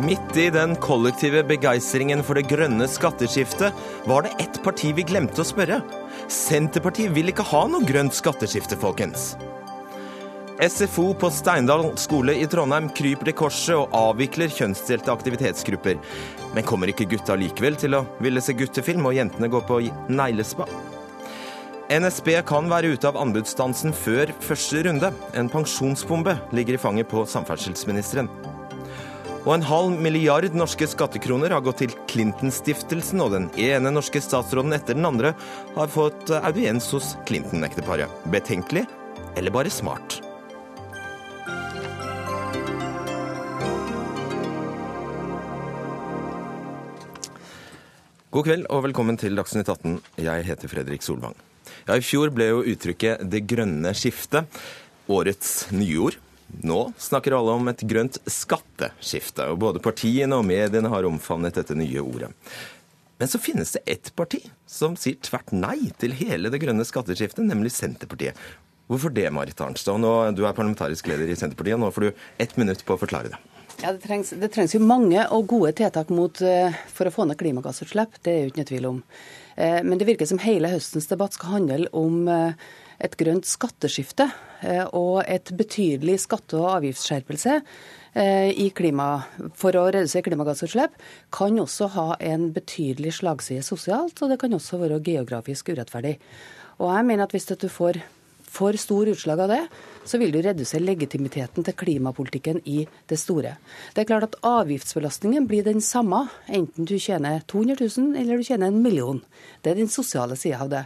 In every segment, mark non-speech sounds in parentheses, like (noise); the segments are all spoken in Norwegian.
Midt i den kollektive begeistringen for det grønne skatteskiftet var det ett parti vi glemte å spørre. Senterpartiet vil ikke ha noe grønt skatteskifte, folkens. SFO på Steindal skole i Trondheim kryper til korset og avvikler kjønnsdelte aktivitetsgrupper. Men kommer ikke gutta likevel til å ville se guttefilm, og jentene går på neglespa? NSB kan være ute av anbudsstansen før første runde. En pensjonsbombe ligger i fanget på samferdselsministeren. Og en halv milliard norske skattekroner har gått til Clinton-stiftelsen, og den ene norske statsråden etter den andre har fått audiens hos Clinton-ekteparet. Betenkelig eller bare smart? God kveld og velkommen til Dagsnytt 18. Jeg heter Fredrik Solvang. Ja, I fjor ble jo uttrykket 'det grønne skiftet' årets nyord. Nå snakker alle om et grønt skatteskifte, og både partiene og mediene har omfavnet dette nye ordet. Men så finnes det ett parti som sier tvert nei til hele det grønne skatteskiftet, nemlig Senterpartiet. Hvorfor det, Marit Arnstad? Nå, du er parlamentarisk leder i Senterpartiet, og nå får du ett minutt på å forklare det. Ja, det trengs, det trengs, jo mange og gode tiltak mot, for å få ned klimagassutslipp. Det er jo ikke tvil om. Men det virker som hele høstens debatt skal handle om et grønt skatteskifte og et betydelig skatte- og avgiftsskjerpelse i klima, for å redusere klimagassutslipp, kan også ha en betydelig slagside sosialt, og det kan også være geografisk urettferdig. Og jeg mener at hvis du får for stor utslag av det, så vil du redusere legitimiteten til klimapolitikken i det store. Det er klart at Avgiftsbelastningen blir den samme, enten du tjener 200 000 eller du tjener en million. Det er den sosiale sida av det.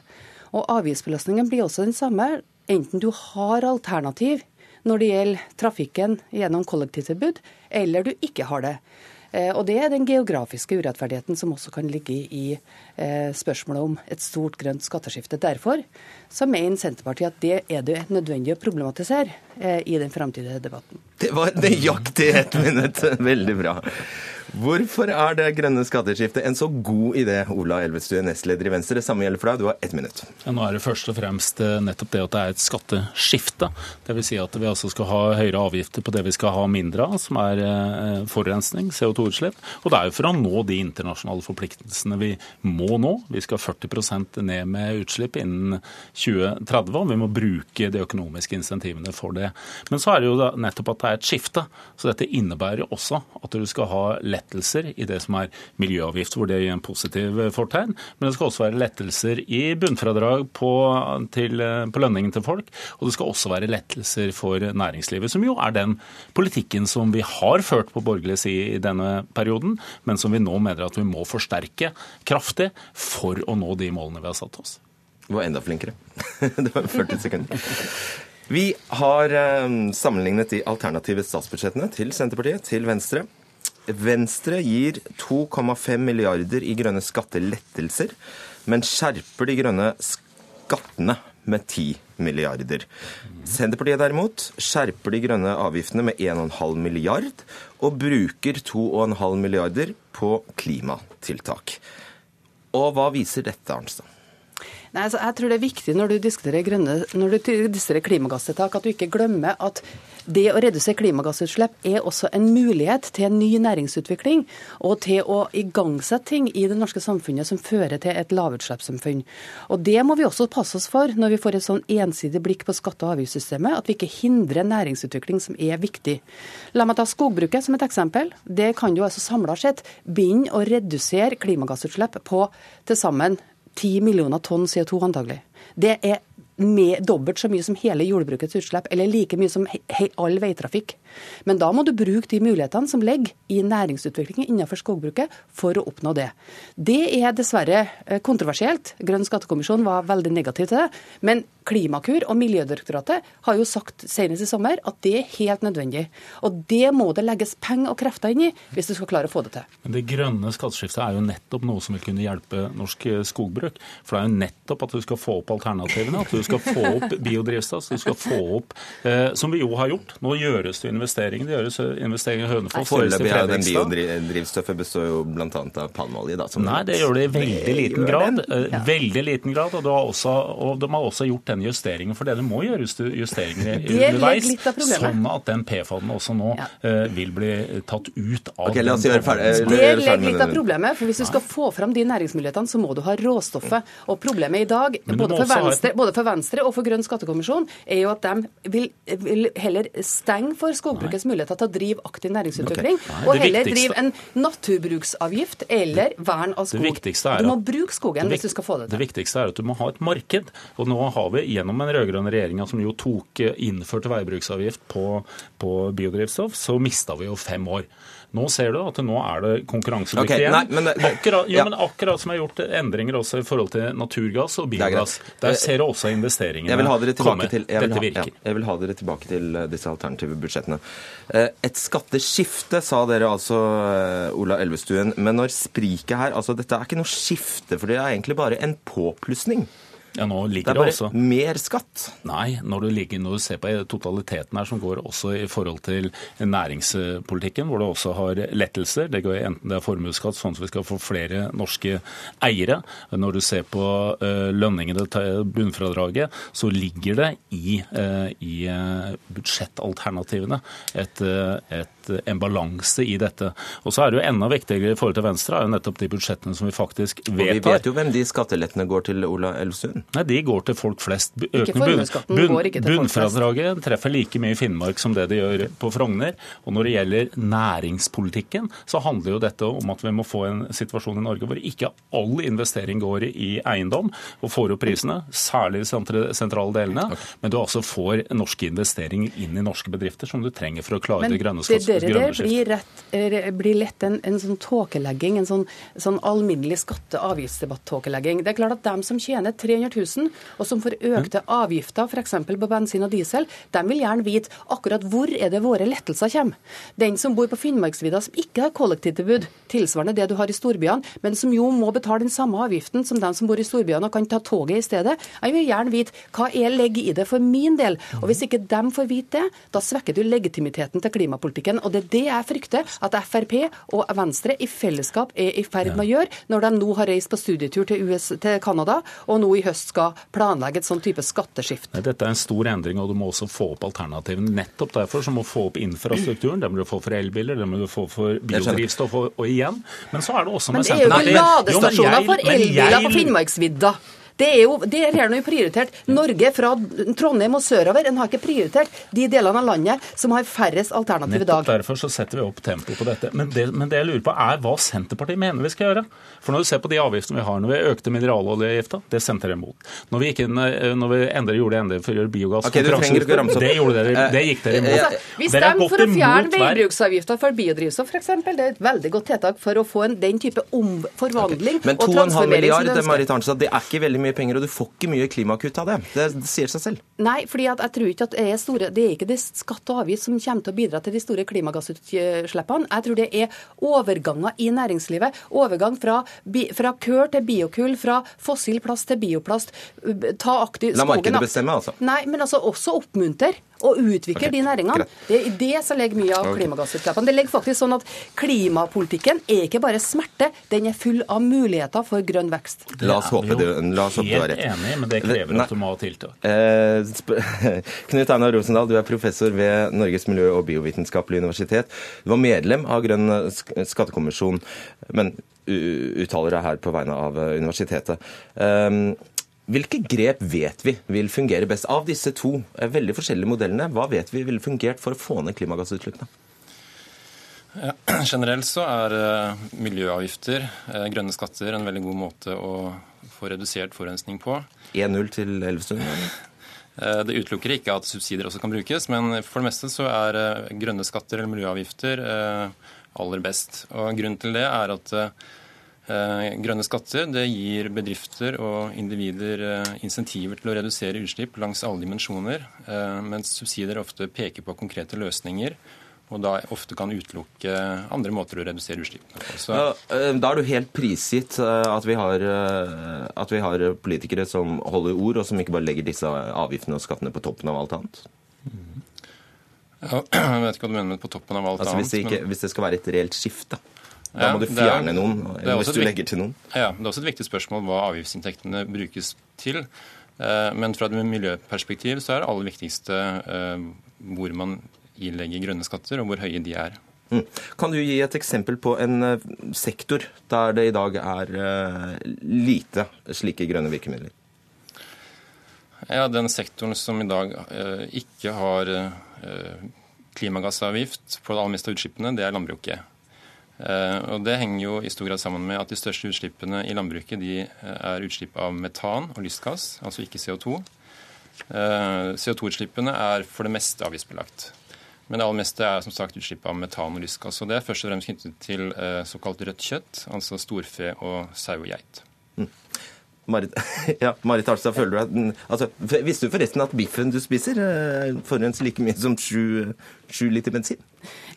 Og avgiftsbelastningen blir også den samme, enten du har alternativ når det gjelder trafikken gjennom kollektivtilbud, eller du ikke har det. Og Det er den geografiske urettferdigheten som også kan ligge i spørsmålet om et stort grønt skatteskifte. Derfor så mener Senterpartiet at det er det nødvendig å problematisere i den framtidige debatten. Det var nøyaktig ett minutt. Veldig bra. Hvorfor er det grønne skatteskiftet en så god idé, Ola Elvestuen, nestleder i Venstre? Samme gjelder for deg, du har ett minutt. Ja, nå er det først og fremst nettopp det at det er et skatteskifte. Dvs. Si at vi altså skal ha høyere avgifter på det vi skal ha mindre av, som er forurensning, CO2-utslipp. Og det er jo for å nå de internasjonale forpliktelsene vi må nå. Vi skal 40% ned med utslipp innen 2030, og vi må bruke de økonomiske insentivene for det. Men så er det jo nettopp at det er et skifte. Så dette innebærer også at du skal ha lettelser i det som er miljøavgift, hvor det gir en positiv fortegn. Men det skal også være lettelser i bunnfradrag på, til, på lønningen til folk. Og det skal også være lettelser for næringslivet, som jo er den politikken som vi har ført på borgerlig side i denne perioden, men som vi nå mener at vi må forsterke kraftig for å nå de målene vi har satt oss. Du var enda flinkere. (laughs) Det var 40 sekunder. Vi har sammenlignet de alternative statsbudsjettene til Senterpartiet, til Venstre. Venstre gir 2,5 milliarder i grønne skattelettelser, men skjerper de grønne skattene med 10 milliarder. Senterpartiet derimot skjerper de grønne avgiftene med 1,5 milliard, og bruker 2,5 milliarder på klimatiltak. Og hva viser dette, Arnstad? Nei, altså, jeg tror det er viktig når du diskuterer, grønne, når du diskuterer klimagassetak, at du ikke glemmer at det å redusere klimagassutslipp er også en mulighet til en ny næringsutvikling og til å igangsette ting i det norske samfunnet som fører til et lavutslippssamfunn. Og Det må vi også passe oss for når vi får et sånn ensidig blikk på skatte- og avgiftssystemet, at vi ikke hindrer næringsutvikling som er viktig. La meg ta skogbruket som et eksempel. Det kan jo altså samla sett begynne å redusere klimagassutslipp på til sammen 10 millioner tonn CO2 antagelig. Det er med dobbelt så mye som hele jordbrukets utslipp, eller like mye som all veitrafikk. Men da må du bruke de mulighetene som ligger i næringsutviklingen innenfor skogbruket for å oppnå det. Det er dessverre kontroversielt. Grønn skattekommisjon var veldig negativ til det. Men Klimakur og Miljødirektoratet har jo sagt senest i sommer at det er helt nødvendig. Og det må det legges penger og krefter inn i hvis du skal klare å få det til. Men Det grønne skatteskiftet er jo nettopp noe som vil kunne hjelpe norsk skogbruk. For det er jo nettopp at du skal få opp alternativene, at du skal få opp (laughs) biodrivstoff, du skal få opp eh, Som vi jo har gjort. Nå gjøres det investeringer. Det gjøres investeringer i Hønefoss. Foreløpig er den biodrivstoffet består jo bl.a. av palmeolje. Da, Nei, det gjør det i veldig liten grad. Veldig liten grad. Og, også, og de har også gjort den justeringen. For det må gjøres justeringer (laughs) Det underveis, sånn at den PFAD-en også nå Ja. eh, vil bli tatt ut av okay, la oss gjøre ferdig. Det legger litt av problemet, for hvis du skal få fram de næringsmulighetene, så må du ha råstoffet. Og problemet i dag, både for, Venstre, både for Venstre og for Grønn skattekommisjon, er jo at de vil, vil heller stenge for skogbrukets muligheter til å drive aktiv næringsutvikling, okay. og heller drive en naturbruksavgift eller vern av skog. er Du må bruke skogen hvis du skal få det Det viktigste er at du må ha et marked. Og nå har vi gjennom den rød-grønne regjeringa som jo tok, eh, innførte veibruksavgift på, på biodrivstoff, så mista vi jo fem år. Nå ser du at nå er det konkurransedyktig igjen. nei, men akkurat, jo, ja. men akkurat som har gjort endringer også i forhold til naturgass og er biogass. Der ser du også investeringene komme. til, jeg vil Dette ha, virker. ja, jeg vil ha dere tilbake til eh, disse alternative budsjettene. Eh, Et skatteskifte, sa dere altså, eh, Ola Elvestuen. Men når spriket her altså Dette er ikke noe skifte, for det er egentlig bare en påplussing. Ja, nå Det er er det bare også mer skatt. Nei, når du, ligger, når du ser på totaliteten her, som går også i forhold til næringspolitikken, hvor du også har lettelser. Det går enten det er formuesskatt, sånn at vi skal få flere norske eiere. Når du ser på eh, lønningene til bunnfradraget, så ligger det i, eh, i eh, budsjettalternativene et, eh, et, en balanse i dette. Og så er det jo enda viktigere i forhold til Venstre, er jo nettopp de budsjettene som vi faktisk Og vi vet jo hvem de skattelettene går til, Ola Elvestuen. Nei, de går til folk flest. Økende. Bunnfradraget treffer like mye i Finnmark som det det gjør på Frogner. Og når det gjelder næringspolitikken, så handler jo dette om at vi må få en situasjon i Norge hvor ikke all investering går i eiendom og får opp prisene, særlig i de sentrale delene, men du altså får norske investeringer inn i norske bedrifter som du trenger for å klare Men det grønne dere der blir, rett, blir lett en, en sånn tåkelegging, en sånn, sånn alminnelig skatte- og avgiftsdebatt-tåkelegging. Det er klart at dem som tjener 300 000, og som får økte avgifter f.eks. på bensin og diesel, de vil gjerne vite akkurat hvor er det våre lettelser kommer. Den som bor på Finnmarksvidda som ikke har kollektivtilbud, tilsvarende det du har i storbyene, men som jo må betale den samme avgiften som dem som bor i storbyene og kan ta toget i stedet, jeg vil gjerne vite hva jeg legger i det for min del. Og Hvis ikke dem får vite det, da svekker du legitimiteten til klimapolitikken. Og det er det jeg frykter at Frp og Venstre i fellesskap er i ferd med å gjøre, når de nå har reist på studietur til, US, til Canada, og nå i høst skal planlegge et sånn type skatteskift. Nei, Dette er en stor endring, og du må også få opp alternativene. Nettopp derfor så må du få opp infrastrukturen. Det må du få for elbiler, det må du få for biodrivstoff og, og igjen. Men så er det også Men det er jo ikke ladestasjoner for elbiler på Finnmarksvidda. Det er jo, det er nå prioritert. Norge fra Trondheim og sørover en har ikke prioritert de delene av landet som har færrest alternativ i Nettopp dag. derfor så setter vi opp tempoet på dette. Men det, men det jeg lurer på er hva Senterpartiet mener vi skal gjøre. For når du ser på de avgiftene vi har, når vi økte mineraloljeavgifta, det stemte dere imot. Når vi, gikk inn, når vi endret, gjorde endringer for å gjøre biogass okay, det gjorde dere, det gikk dere imot. Altså, vi stemmer for å fjerne veibruksavgifta for biodrivstoff, f.eks. Det er et veldig godt tiltak for å få en, den type om, forvandling Men og 2,5 transformering som milliard, du ønsker. Marit Arnstad, det er ikke veldig mye penger, og du får ikke mye klimakutt av det. Det, det sier seg selv. Nei, fordi at jeg tror ikke at det er store Det er ikke det skatt og avgift som kommer til å bidra til de store klimagassutslippene. Jeg tror det er overganger i næringslivet. Overgang fra, fra kør til biokull, fra fossil plast til bioplast. Ta aktiv La skogen, markedet da. bestemme, altså. Nei, men altså også oppmunter og utvikle okay. de næringene. Det er i det som ligger mye av klimagassutslippene. Det ligger faktisk sånn at klimapolitikken er ikke bare smerte, den er full av muligheter for grønn vekst. La oss håpe det, la oss håpe det var Helt enig, men det krever at du må ha tiltak. Eh, sp- (laughs) Knut Einar Rosendal, du er professor ved Norges miljø- og biovitenskapelige universitet. Du var medlem av Grønn skattekommisjon, men uttaler deg her på vegne av eh, universitetet. Um, Hvilke grep vet vi vil fungere best av disse to eh, veldig forskjellige modellene? Hva vet vi ville fungert for å få ned klimagassutslippene? Ja, (clears throat) generelt så er eh, miljøavgifter, eh, grønne skatter, en veldig god måte å få redusert forurensning på. 1-0 til Elvestuen? (laughs) Det utelukker ikke at subsidier også kan brukes, men for det meste så er grønne skatter eller miljøavgifter aller best. Og Grunnen til det er at grønne skatter det gir bedrifter og individer eh, insentiver til å redusere utslipp langs alle dimensjoner, eh, mens subsidier ofte peker på konkrete løsninger og da ofte kan utelukke andre måter å redusere utslippene på. Så, Ja, eh, da er du helt prisgitt eh, at vi, har, eh, at vi har politikere som holder ord, og som ikke bare legger disse avgiftene og skattene på toppen av alt annet. Ja, (clears throat) jeg vet ikke hva du mener med på toppen av alt Altså Hvis det, annet. men... hvis det skal være et reelt skifte. Da må du fjerne er- noen, hvis du et legger til noen. Ja, Det er også et viktig spørsmål hva avgiftsinntektene brukes til. Men fra et miljøperspektiv så er det aller viktigste hvor man ilegger grønne skatter, og hvor høye de er. Mm. Kan du gi et eksempel på en sektor der det i dag er lite slike grønne virkemidler? Ja, Den sektoren som i dag ikke har klimagassavgift på det aller meste av utslippene, det er landbruket. Eh, og Det henger jo i stor grad sammen med at de største utslippene i landbruket de eh, er utslipp av metan og lystgass, altså ikke CO2. Eh, CO2-utslippene er for det meste avgiftsbelagt. Men det aller meste er som sagt utslipp av metan og lystgass. og Det er først og fremst knyttet til såkalt rødt kjøtt, altså storfe og sau og geit. Marit, (laughs) ja, Marit Arstad, føler du at altså, Visste du forresten at biffen du spiser, eh, forurenser like mye som sju, liter bensin?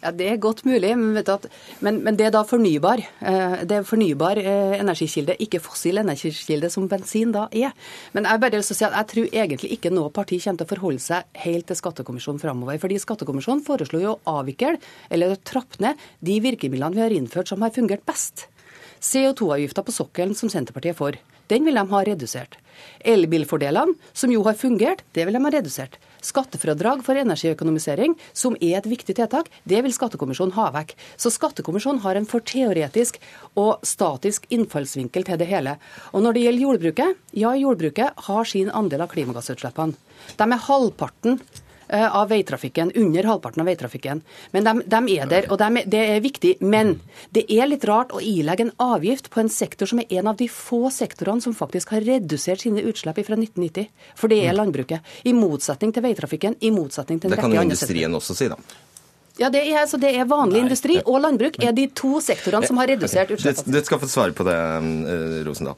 Ja, Det er godt mulig, men, at, men, men det er da fornybar. Eh, det er fornybar eh, energikilde, ikke fossil energikilde, som bensin da er. Men jeg bare si at jeg tror egentlig ikke noe parti kommer til å forholde seg helt til Skattekommisjonen framover. Fordi Skattekommisjonen foreslo jo å avvikle eller trappe ned de virkemidlene vi har innført som har fungert best. CO2-avgifta på sokkelen, som Senterpartiet er for, den vil de ha redusert. Elbilfordelene, som jo har fungert, det vil de ha redusert. Skattefradrag for energiøkonomisering, som er et viktig tiltak, det vil Skattekommisjonen ha vekk. Så Skattekommisjonen har en for teoretisk og statisk innfallsvinkel til det hele. Og når det gjelder jordbruket, ja, jordbruket har sin andel av klimagassutslippene. De er halvparten av veitrafikken, under halvparten av veitrafikken. Men de, de er der, og de, det er viktig. Men det er litt rart å ilegge en avgift på en sektor som er en av de få sektorene som faktisk har redusert sine utslipp fra 1990. For det er mm. landbruket. I motsetning til veitrafikken, i motsetning til en rekke andre sektorer. Det kan jo industrien også si, da. Ja, det er, altså, det er vanlig industri og landbruk er de to sektorene som har redusert utslippene. Du skal få svare på det, eh, Rosendal.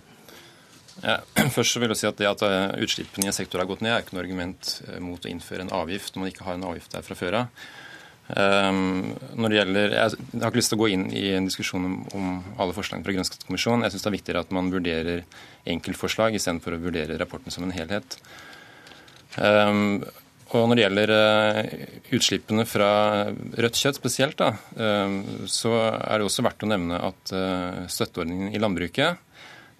Ja, (clears throat) først så vil jeg si at Det at eh, utslippene i en sektor har gått ned, er ikke noe argument eh, mot å innføre en avgift når man ikke har en avgift der fra før av. Um, når det gjelder, jeg, jeg har ikke lyst til å gå inn i en diskusjon om, om alle forslagene fra Grønnskattekommisjonen. Jeg syns det er viktigere at man vurderer enkeltforslag istedenfor å vurdere rapporten som en helhet. Um, og Når det gjelder uh, utslippene fra rødt kjøtt spesielt, da, um, så er det også verdt å nevne at uh, støtteordningen i landbruket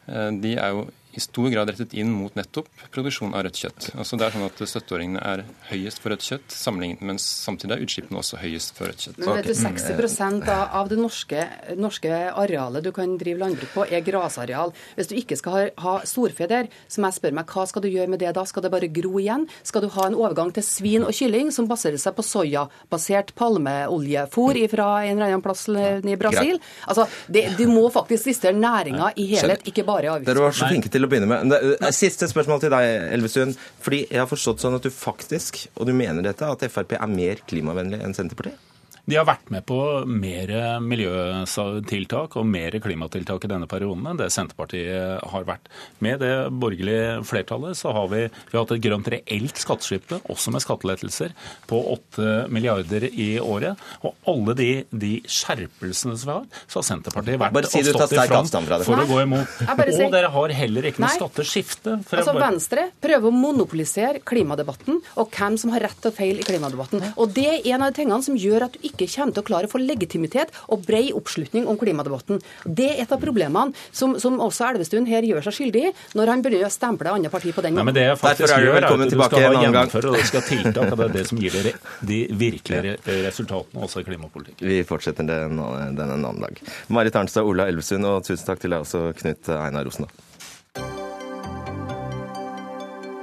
de er jo i stor grad rettet inn mot nettopp produksjon av rødt kjøtt. Altså det er sånn at Støtteordningene er høyest for rødt kjøtt, mens samtidig er utslippene også høyest for rødt kjøtt. Men vet du, 60% av det norske, norske, arealet du kan drive landbruk på, er grasareal. Hvis du ikke skal ha, ha storfe der, så må jeg spørre meg hva skal du gjøre med det da? Skal det bare gro igjen? Skal du ha en overgang til svin og kylling som baserer seg på soyabasert palmeoljefôr fra en eller annen plass i Brasil? Altså, det, Du må faktisk liste næringa i helhet, ikke bare avgifter. Til å begynne med. Eh, siste spørsmål til deg, Elvestuen. Fordi jeg har forstått sånn at du faktisk, og du mener dette, at Frp er mer klimavennlig enn Senterpartiet? De har vært med på mer miljøtiltak og mer klimatiltak i denne perioden enn det Senterpartiet har vært. Med det borgerlige flertallet så har vi, vi har hatt et grønt reelt skatteskifte, også med skattelettelser, på 8 milliarder i året. Og alle de, de skjerpelsene som vi har, så har Senterpartiet vært og stått i front for å gå imot. Og dere har heller ikke noe skatteskifte. Altså Venstre prøver å monopolisere klimadebatten og hvem som har rett og feil i klimadebatten. Og det er en av de tingene som gjør at du ikke ikke kommer til å klare å få legitimitet og brei oppslutning om klimadebatten. Det er et av problemene som, som også Elvestuen her gjør seg skyldig i, når han begynner å stemple andre partier på den måten. Nei, men det jeg faktisk er gjør, er at du skal ha gjennomføre og du skal tiltak, og det er det som gir dere de virkelige resultatene også i klimapolitikken. Vi fortsetter den, den en annen dag. Marit Arnstad, Ola Elvestuen, og tusen takk til deg også, Knut Einar Rosendal.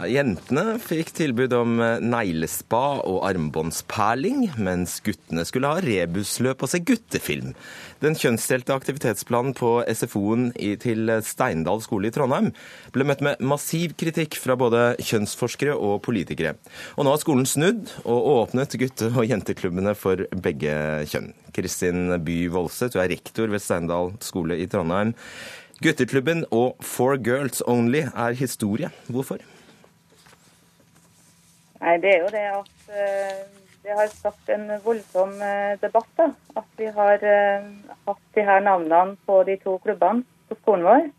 Ja, jentene fikk tilbud om eh, neglespa og armbåndsperling, mens guttene skulle ha rebusløp og se guttefilm. Den kjønnsdelte aktivitetsplanen på SFO-en til Steindal skole i Trondheim ble møtt med massiv kritikk fra både kjønnsforskere og politikere. Og nå har skolen snudd og åpnet gutte- og jenteklubbene for begge kjønn. Kristin By Voldseth, du er rektor ved Steindal skole i Trondheim. Gutteklubben og Four Girls Only er historie. Hvorfor? Nei, Det er jo det at uh, det har skapt en voldsom uh, debatt. da. At vi har uh, hatt de her navnene på de to klubbene på skolen vår.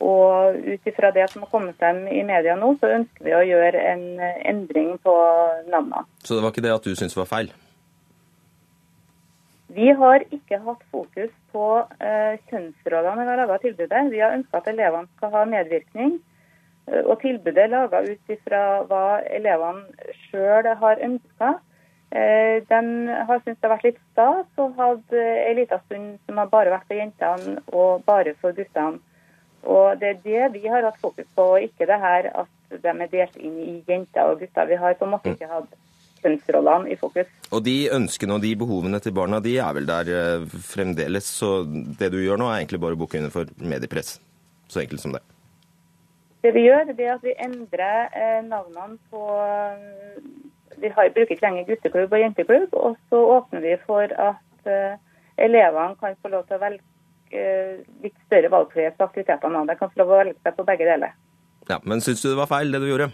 Og ut ifra det som har kommet frem i media nå, så ønsker vi å gjøre en endring på navnene. Så det var ikke det at du syntes var feil? Vi har ikke hatt fokus på uh, kjønnsrollene i tilbudet. Vi har ønska at elevene skal ha medvirkning. Uh, og tilbudet er laga ut ifra hva elevene sjøl har ønska. Uh, de har syntes det har vært litt stas å ha ei lita stund som har bare vært for jentene og bare for guttene. Og Det er det vi har hatt fokus på, og ikke det her at de er delt inn i jenter og gutter. Vi har på en måte ikke hatt kjønnsrollene i fokus. Og de ønskene og de behovene til barna de er vel der eh, fremdeles, så det du gjør nå er egentlig bare å bukke under for mediepress. Så enkelt som det. Det vi gjør, det er at vi endrer eh, navnene på Vi har, bruker ikke lenger gutteklubb og jenteklubb, og så åpner vi for at eh, elevene kan få lov til å velge litt større valgfrihet på aktivitetene. De kan få lov til å velge seg på begge deler. Ja, Men syns du det var feil, det du gjorde?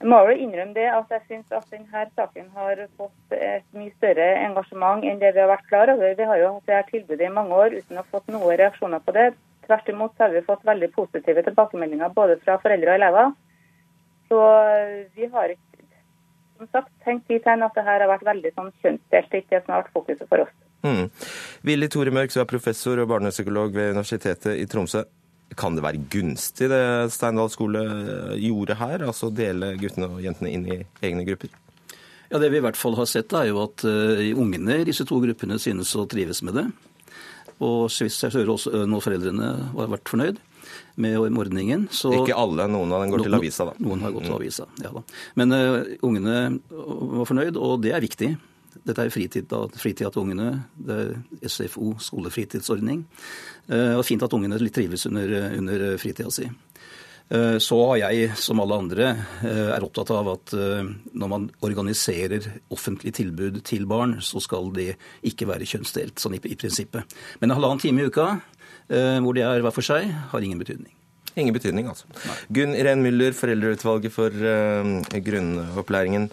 Jeg må jo innrømme det at jeg syns at denne saken har fått et mye større engasjement enn det vi har vært klar over. Vi har jo hatt dette tilbudet i mange år uten å ha fått noen reaksjoner på det. Tvert imot så har vi fått veldig positive tilbakemeldinger både fra foreldre og elever. Så vi har ikke som sagt, tenkt dit hen at det her har vært veldig sånn kjønnsdelt, ikke det som har vært fokuset for oss. Mm. Willy Tore Mørk, du er professor og barnepsykolog ved Universitetet i Tromsø. Kan det være gunstig det Steindal skole gjorde her, altså dele guttene og jentene inn i egne grupper? Ja, Det vi i hvert fall har sett, er jo at uh, ungene i disse to gruppene synes å trives med det. Og jeg hører også nå foreldrene har vært fornøyd med ordningen. Så, ikke alle, noen av dem går til avisa, da. Noen har gått til avisa, ja da. Men uh, ungene var fornøyd, og det er viktig. Dette er fritid, fritida til ungene. Det er SFO, skolefritidsordning. Uh, og fint at ungene litt trives under, under fritida si. Eh, så har jeg, som alle andre, eh, er opptatt av at når man organiserer offentlig tilbud til barn, så skal det ikke være kjønnsdelt, sånn i, i prinsippet. Men en halvannen time i uka, hvor de er hver for seg, har ingen betydning. Ingen betydning, altså. Nei. Gunn Irén Müller, foreldreutvalget for uh, grunnopplæringen.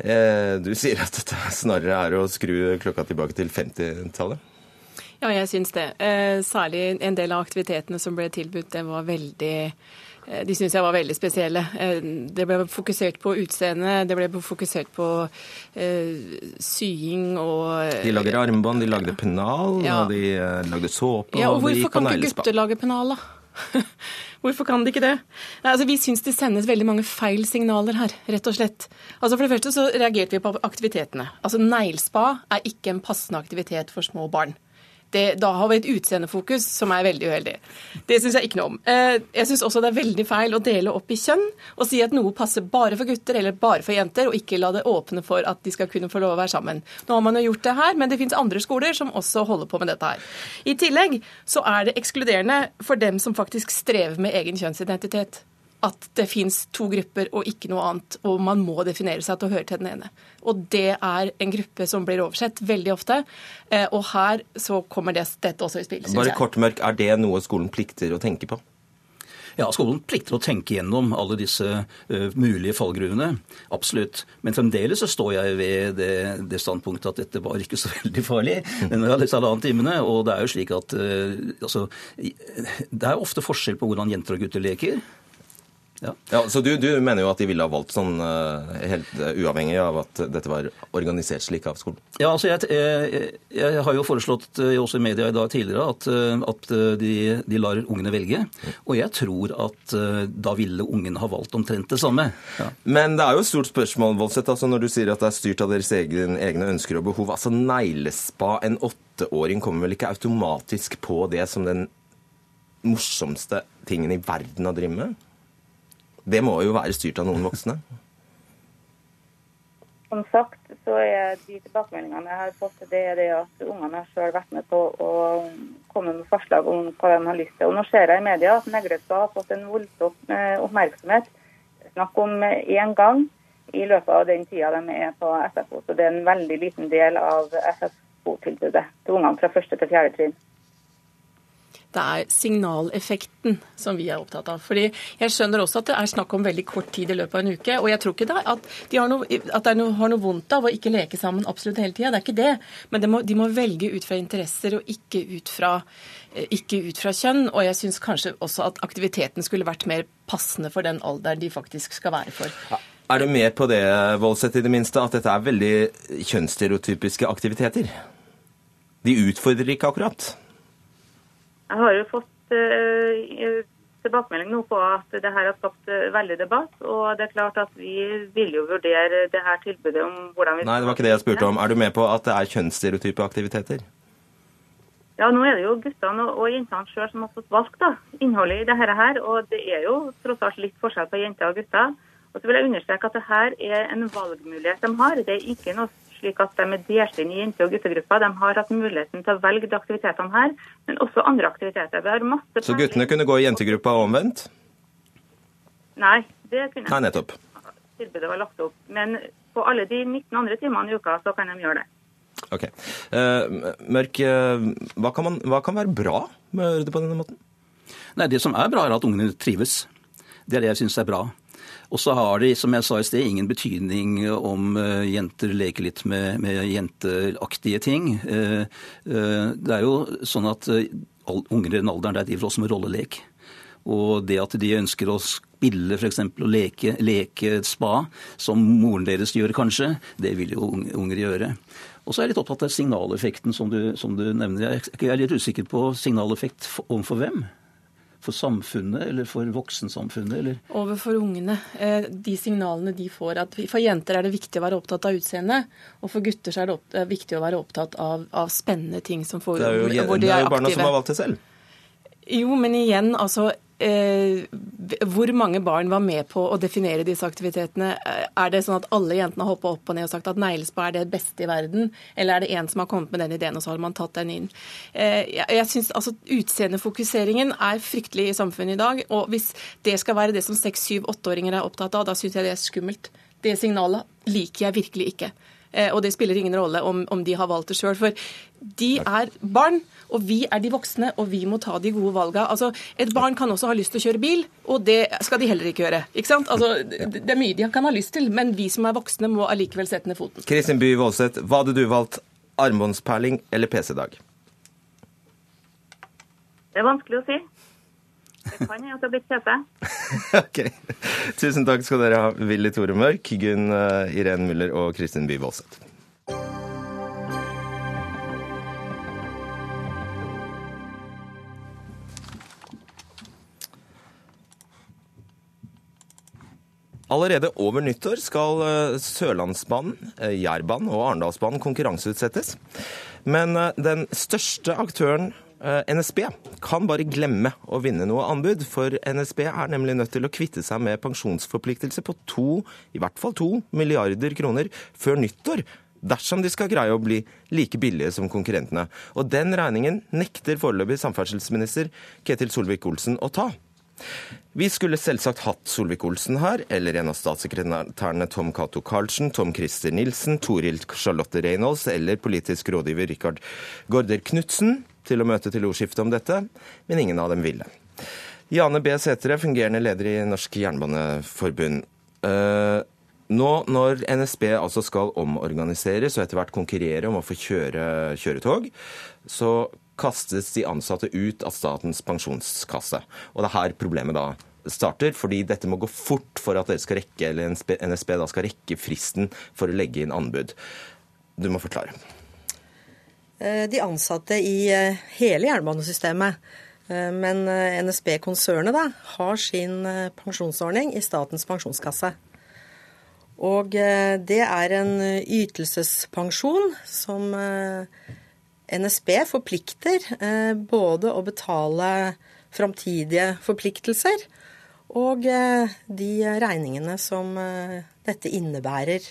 Uh, du sier at dette snarere er å skru klokka tilbake til 50-tallet? Ja, jeg syns det. Eh, særlig en del av aktivitetene som ble tilbudt, det var veldig eh, de syns jeg var veldig spesielle. Det ble fokusert på utseende, det ble fokusert på sying og De lager armbånd, de lagde pennal, ja. og de lagde såpe. Ja, og, og hvorfor kan ikke gutter lage pennal, da? (laughs) Hvorfor kan de ikke det? Nei, altså, vi syns det sendes veldig mange feil signaler her, rett og slett. Altså, for det første så reagerte vi på aktivitetene. Altså, Neglespa er ikke en passende aktivitet for små barn det, da har vi et utseendefokus som er veldig uheldig. Det syns jeg ikke noe om. Eh, jeg syns også det er veldig feil å dele opp i kjønn og si at noe passer bare for gutter eller bare for jenter, og ikke la det åpne for at de skal kunne få lov å være sammen. Nå har man jo gjort det her, men det finnes andre skoler som også holder på med dette her. I tillegg så er det ekskluderende for dem som faktisk strever med egen kjønnsidentitet at det fins to grupper og ikke noe annet, og man må definere seg til å høre til den ene. Og det er en gruppe som blir oversett veldig ofte, eh, og her så kommer det, dette også i spill. Bare kort, Mørk, Er det noe skolen plikter å tenke på? Ja, Skolen plikter å tenke gjennom alle disse uh, mulige fallgruvene. Absolutt. Men fremdeles så står jeg ved det, det, standpunktet at dette var ikke så (laughs) veldig farlig. denne halvannen timene, Og det er jo slik at uh, altså, Det er ofte forskjell på hvordan jenter og gutter leker. Ja. ja. så du, du, mener jo at de ville ha valgt sånn uh, helt uh, uavhengig av at dette var organisert slik av skolen? Ja, altså jeg, jeg, jeg har jo foreslått uh, også i media i dag tidligere at, at de, de, lar ungene velge. Og jeg tror at da ville ungene ha valgt omtrent det samme. Ja. Men det er jo et stort spørsmål, Voldseth, altså når du sier at det er styrt av deres egen, egne ønsker og behov. Altså Neglespa, en åtteåring kommer vel ikke automatisk på det som den morsomste tingen i verden å drive med? Det må jo være styrt av noen voksne? Som sagt så er de tilbakemeldingene jeg har fått, det er det at ungene har selv vært med på å komme med forslag om hva de har lyst til. Og Nå ser jeg i media at Neglestad har fått en voldsom eh, oppmerksomhet. Snakk om én gang i løpet av den tida de er på SFO. Så det er en veldig liten del av SFO-tilbudet til ungene fra første til fjerde trinn. Det er signaleffekten som vi er opptatt av. Fordi Jeg skjønner også at det er snakk om veldig kort tid i løpet av en uke. Og jeg tror ikke det at de har noe, at det noe, har noe vondt av å ikke leke sammen absolutt hele tida. Det er ikke det. Men det må, de må velge ut fra interesser og ikke ut fra, eh, ikke ut fra kjønn. Og jeg syns kanskje også at aktiviteten skulle vært mer passende for den alderen de faktisk skal være for. Ja. Er du med på det, Voldseth, i det minste, at dette er veldig kjønnsstereotypiske aktiviteter? De utfordrer ikke akkurat? Jeg har jo fått uh, tilbakemelding nå på at det her har skapt uh, veldig debatt. Og det er klart at vi vil jo vurdere det her tilbudet om hvordan vi Nei, det var ikke det jeg spurte om. Er du med på at det er kjønnsstereotype aktiviteter? Ja, nå er det jo guttene og jentene sjøl som har fått valgt da, innholdet i dette her. Og det er jo tross alt litt forskjell på jenter og gutter. Og så vil jeg understreke at det her er en valgmulighet de har. Det er ikke noe slik at de er delt inn i jente- og guttegrupper. De har hatt muligheten til å velge de aktivitetene her, men også andre aktiviteter. så guttene kunne gå i jentegruppa og omvendt? Nei, det kunne Nei, nettopp. Tilbudet var lagt opp. Men på alle de 19 andre timene i uka så kan de gjøre det. Ok. Uh, Mørk, uh, hva, kan man, hva kan være bra med å gjøre det på denne måten? Nei, Det som er bra, er at ungene trives. Det er det jeg syns er bra. Og så har det, som jeg sa i sted, ingen betydning om uh, jenter leker litt med, med jenteaktige ting. Uh, uh, det er jo sånn at unger i den alderen der driver også med rollelek. Og det at de ønsker å spille f.eks. og leke, leke spa, som moren deres gjør kanskje, det vil jo unger gjøre. Og så er jeg litt opptatt av signaleffekten som du, som du nevner. Jeg er litt usikker på signaleffekt overfor hvem? For samfunnet eller for voksensamfunnet? Eller? Overfor ungene. Eh, de signalene de får. at For jenter er det viktig å være opptatt av utseendet, og for gutter er det viktig å være opptatt av, av spennende ting som får, det er jo, hvor de er, aktive. Det er jo barna som har valgt det selv. Jo, men igjen, altså eh, hvor mange barn var med på å definere disse aktivitetene? Er det sånn at alle jentene har hoppa opp og ned og sagt at neglespa er det beste i verden, eller er det en som har kommet med den ideen, og så har man tatt den inn? Eh, jeg synes altså Utseendefokuseringen er fryktelig i samfunnet i dag, og hvis det skal være det som seks, syv, åtteåringer er opptatt av, da syns jeg det er skummelt. Det signalet liker jeg virkelig ikke. Eh, og det spiller ingen rolle om, om de har valgt det sjøl. For de er barn, og vi er de voksne, og vi må ta de gode valga. Altså, et barn kan også ha lyst til å kjøre bil, og det skal de heller ikke gjøre. Ikke sant? Altså, det er mye de kan ha lyst til, men vi som er voksne må allikevel sette ned foten. Kristin By Voldseth, hva hadde du valgt? Armbåndsperling eller PC-dag? Det er vanskelig å si. Det kan hende at det har blitt PC. ok. Tusen takk skal dere ha, Willy Tore Mørk, Gunn Irene Irén Müller og Kristin By Voldseth. Allerede over nyttår skal eh, Sørlandsbanen, eh, Jærbanen og Arendalsbanen konkurranseutsettes. Men den største aktøren Eh, NSB kan bare glemme å vinne noe anbud, for NSB er nemlig nødt til å kvitte seg med pensjonsforpliktelse på to, i hvert fall to milliarder kroner før nyttår. Dersom de skal greie å bli like billige som konkurrentene. Og den regningen nekter foreløpig samferdselsminister Ketil Solvik-Olsen å ta. Vi skulle selvsagt hatt Solvik-Olsen her, eller en av statssekretærene Tom Cato Karlsen, Tom Christer Nilsen, Toril Charlotte Reynolds eller politisk rådgiver Rikard Gaarder Knutsen til å møte til ordskifte om dette, men ingen av dem ville. Jane B. Sætre, fungerende leder i Norsk Jernbaneforbund. Uh, nå når NSB altså skal omorganiseres og etter hvert konkurrere om å få kjøre kjøretog, så kastes de ansatte ut av Statens pensjonskasse. Og det er her problemet da starter, fordi dette må gå fort for at dere skal rekke, eller NSB da skal rekke fristen for å legge inn anbud. Du må forklare. Eh, de ansatte i eh, hele jernbanesystemet. Eh, men NSB-konsernet da, har sin pensjonsordning i Statens pensjonskasse. Og det er en ytelsespensjon som NSB forplikter både å betale framtidige forpliktelser og de regningene som dette innebærer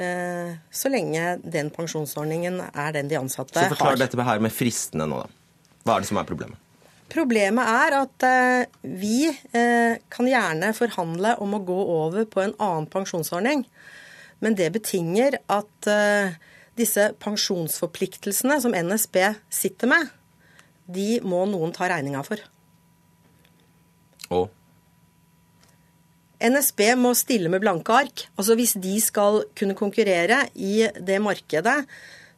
Eh, så lenge den pensjonsordningen er den de ansatte har. Så Forklar har. dette her med fristene nå, da. Hva er det som er problemet? Problemet er at eh, vi eh, kan gjerne forhandle om å gå over på en annen pensjonsordning. Men det betinger at disse pensjonsforpliktelsene som NSB sitter med, de må noen ta regninga for. Og? NSB må stille med blanke ark. Altså Hvis de skal kunne konkurrere i det markedet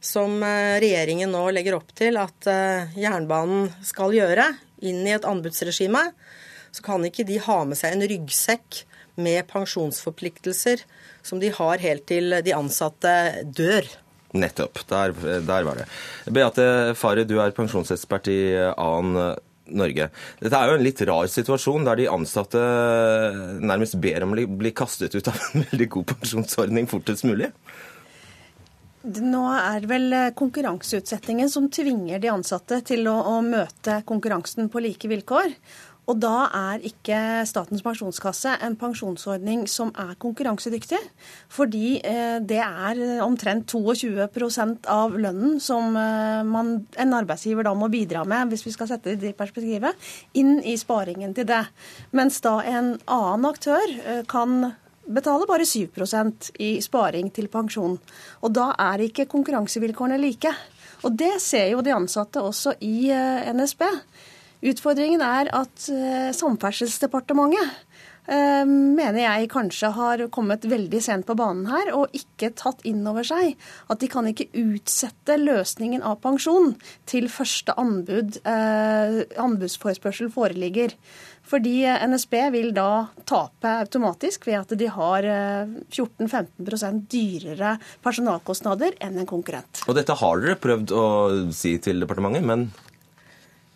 som eh, regjeringen nå legger opp til at eh, jernbanen skal gjøre, inn i et anbudsregime, så kan ikke de ha med seg en ryggsekk med pensjonsforpliktelser som de har helt til de ansatte dør. Nettopp. Der, der var det. Beate Farre, du er pensjonsekspert i AN Norge. Dette er jo en litt rar situasjon, der de ansatte nærmest ber om å bli kastet ut av en (laughs) veldig god pensjonsordning fortest mulig. Nå er vel konkurranseutsettingen som tvinger de ansatte til å, å møte konkurransen på like vilkår. Og da er ikke Statens pensjonskasse en pensjonsordning som er konkurransedyktig. Fordi eh, det er omtrent 22% av lønnen som eh, man, en arbeidsgiver da må bidra med, hvis vi skal sette det i perspektivet, inn i sparingen til det. Mens da en annen aktør eh, kan betale bare 7% i sparing til pensjon. Og da er ikke konkurransevilkårene like. Og det ser jo de ansatte også i NSB. Utfordringen er at eh, Samferdselsdepartementet eh, mener jeg kanskje har kommet veldig sent på banen her og ikke tatt inn over seg at de kan ikke utsette løsningen av pensjon til første anbud, eh, anbudsforespørsel foreligger. Fordi NSB vil da tape automatisk ved at de har 14-15% dyrere personalkostnader enn en konkurrent. Og dette har dere prøvd å si til departementet, men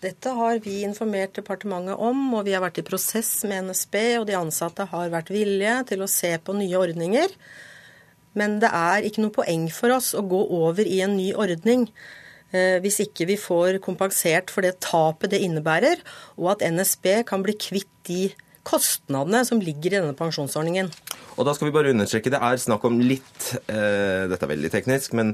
dette har vi informert departementet om, og vi har vært i prosess med NSB, og de ansatte har vært villige til å se på nye ordninger. Men det er ikke noe poeng for oss å gå over i en ny ordning eh, hvis ikke vi får kompensert for det tapet det innebærer, og at NSB kan bli kvitt de kostnadene som ligger i denne pensjonsordningen. Og da skal vi bare understreke, Det er snakk om litt eh, Dette er veldig teknisk, men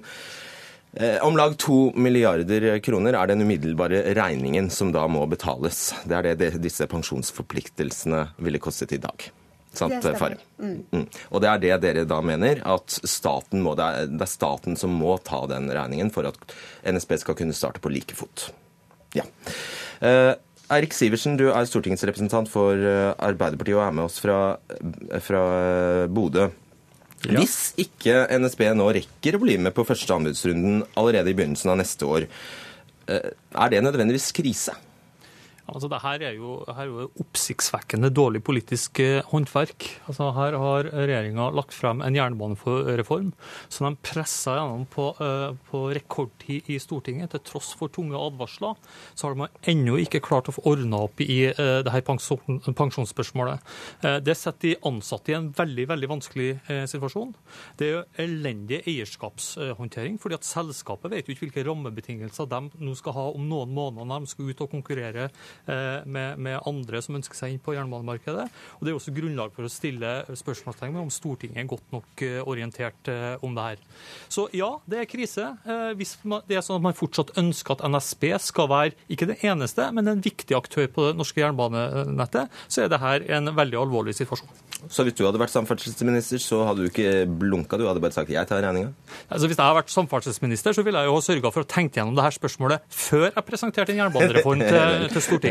om lag to milliarder kroner er den umiddelbare regningen som da må betales. Det er det disse pensjonsforpliktelsene ville kostet i dag. Sant, Fare? Mm. Mm. Og det er det dere da mener, at staten må, det, er, det er staten som må ta den regningen for at NSB skal kunne starte på like fot. Ja. Eh, Eirik Sivertsen, du er stortingsrepresentant for eh, Arbeiderpartiet og er med oss fra, fra eh, Bodø. Ja. Hvis ikke NSB nå rekker å bli med på første anbudsrunden allerede i begynnelsen av neste år, eh, er det nødvendigvis krise? Altså, det her er jo, her er jo oppsiktsvekkende dårlig politisk eh, håndverk. Altså, her har regjeringa lagt frem en jernbanereform som de pressa gjennom på, uh, på, rekordtid i Stortinget. Til tross for tunge advarsler så har man ennå ikke klart å få ordna opp i uh, det her pensjon, pensjonsspørsmålet. Uh, det setter de ansatte i en veldig veldig vanskelig situasjon. Det er jo elendig eierskapshåndtering, fordi at selskapet vet jo ikke hvilke rammebetingelser de nå skal ha om noen måneder når de skal ut og konkurrere med, med, andre som ønsker seg inn på jernbanemarkedet. Og Det er også grunnlag for å stille spørsmålstegn ved om Stortinget er godt nok eh, orientert eh, om det her. Så ja, det er krise. Hvis det er sånn at man fortsatt ønsker at NSB skal være ikke det eneste, men en viktig aktør på det norske jernbanenettet, så er det her en veldig alvorlig situasjon. Så hvis du hadde vært samferdselsminister, så hadde du ikke blunka, du hadde bare sagt 'jeg tar regninga'? Altså, hvis jeg hadde vært samferdselsminister, så ville jeg jo ha sørga for å tenke gjennom det her spørsmålet før jeg presenterte en jernbanereform (laughs) til, til Stortinget.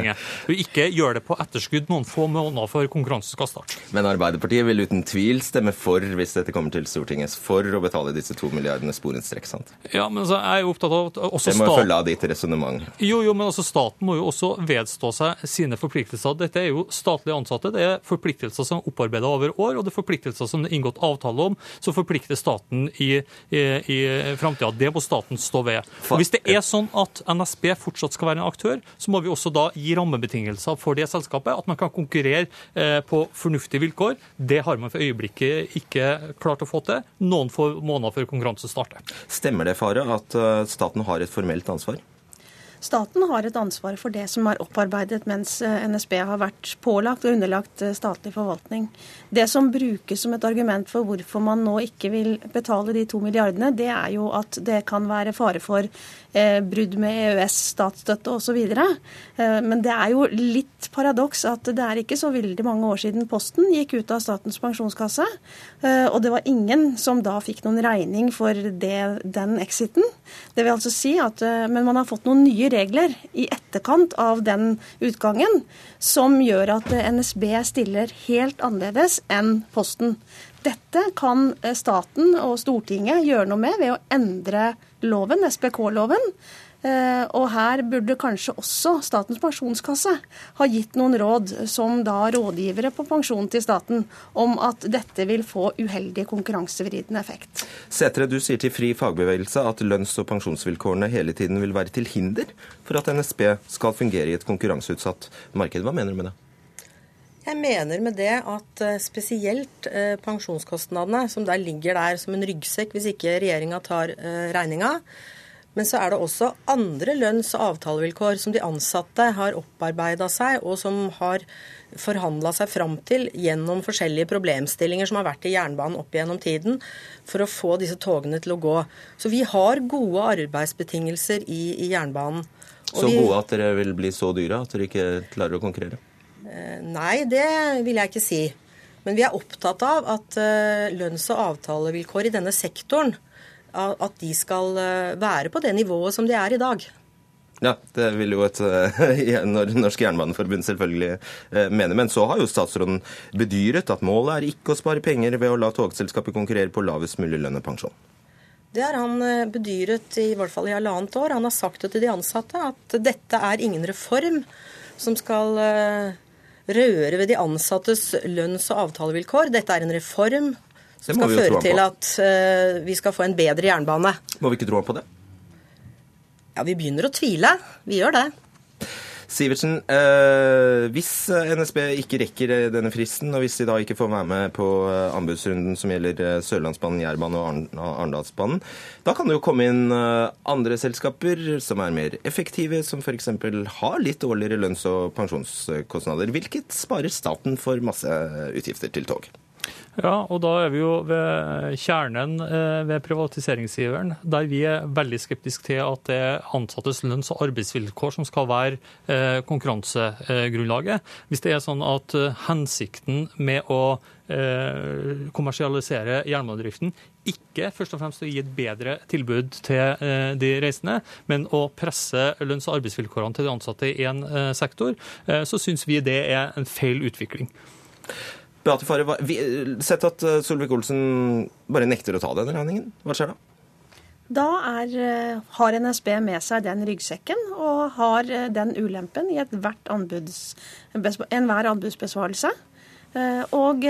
Og ikke gjøre det på etterskudd noen få måneder før konkurransen skal starte. Men Arbeiderpartiet vil uten tvil stemme for, hvis dette kommer til Stortinget, for å betale disse to milliardene sporenstrekk, sant? Ja, men så er jeg opptatt av at også Det må jo følge av ditt resonnement. Jo, jo, men altså staten må jo også vedstå seg sine forpliktelser. Dette er jo statlige ansatte. Det er forpliktelser som er opparbeida over år, og det er forpliktelser som det er inngått avtale om, som forplikter staten i, i, i framtida. Det må staten stå ved. Og Hvis det er sånn at NSB fortsatt skal være en aktør, så må vi også da gi rammebetingelser for det selskapet, at man kan konkurrere eh, på fornuftige vilkår. Det har man for øyeblikket ikke klart å få til, noen få måneder før konkurranse starter. Stemmer det, Fare, at eh, staten har et formelt ansvar? Staten har et ansvar for det som er opparbeidet mens eh, NSB har vært pålagt og underlagt eh, statlig forvaltning. Det som brukes som et argument for hvorfor man nå ikke vil betale de to milliardene, det er jo at det kan være fare for eh, brudd med EØS, statsstøtte osv. Eh, men det er jo litt paradoks at det er ikke så veldig mange år siden Posten gikk ut av Statens pensjonskasse. Eh, og det var ingen som da fikk noen regning for det, den exiten. Det vil altså si at, eh, Men man har fått noen nye regler i etterkant av den utgangen som gjør at NSB stiller helt annerledes enn Posten. Dette kan staten og Stortinget gjøre noe med ved å endre loven, SPK-loven, Eh, og her burde kanskje også Statens pensjonskasse ha gitt noen råd som da rådgivere på pensjon til staten om at dette vil få uheldig konkurransevridende effekt. Setre, du sier til Fri fagbevegelse at lønns- og pensjonsvilkårene hele tiden vil være til hinder for at NSB skal fungere i et konkurranseutsatt marked. Hva mener du med det? Jeg mener med det at eh, spesielt eh, pensjonskostnadene, som der ligger der som en ryggsekk hvis ikke regjeringa tar regninga, men så er det også andre lønns- og avtalevilkår som de ansatte har opparbeida seg, og som har forhandla seg fram til gjennom forskjellige problemstillinger som har vært i jernbanen opp igjennom tiden, for å få disse togene til å gå. Så vi har gode arbeidsbetingelser i, i jernbanen. så gode at dere vil bli så dyre at dere ikke klarer å konkurrere? Eh, nei, det vil jeg ikke si. Men vi er opptatt av at eh, lønns- og avtalevilkår i denne sektoren at de skal eh, være på det nivået som de er i dag. Ja, det vil jo et eh, (laughs) Norsk Jernbaneforbund selvfølgelig eh, mene. Men så har jo statsråden bedyret at målet er ikke å spare penger ved å la togselskapet konkurrere på lavest mulig lønn og pensjon. Det har han bedyret i hvert fall i halvannet år. Han har sagt det til de ansatte at dette er ingen reform som skal røre ved de ansattes lønns- og avtalevilkår. Dette er en reform skal føre til at uh, vi skal få en bedre jernbane. Må vi ikke tro på det? Ja, vi begynner å tvile. Vi gjør det. Sivertsen, eh, hvis NSB ikke rekker denne fristen, og hvis de da ikke får være med på eh, anbudsrunden som gjelder eh, Sørlandsbanen, Jærbanen og Arendalsbanen, da kan det jo komme inn andre selskaper som er mer effektive, som f.eks. har litt dårligere lønns- og pensjonskostnader, hvilket sparer staten for masse utgifter til tog. Ja, og da er vi jo ved kjernen eh, ved privatiseringsgiveren, der vi er veldig skeptiske til at det er ansattes lønns- og arbeidsvilkår som skal være eh, konkurransegrunnlaget. Hvis det er sånn at eh, hensikten med å kommersialisere jernbanedriften ikke først og fremst å gi et bedre tilbud til de reisende, men å presse lønns- og arbeidsvilkårene til de ansatte i én sektor, så syns vi det er en feil utvikling. Beate Farre, sett at eh, Solvik-Olsen bare nekter å ta denne regningen. Hva skjer da? Da er, eh, har NSB med seg den ryggsekken og har eh, den ulempen i anbuds, enhver anbudsbesvarelse. Og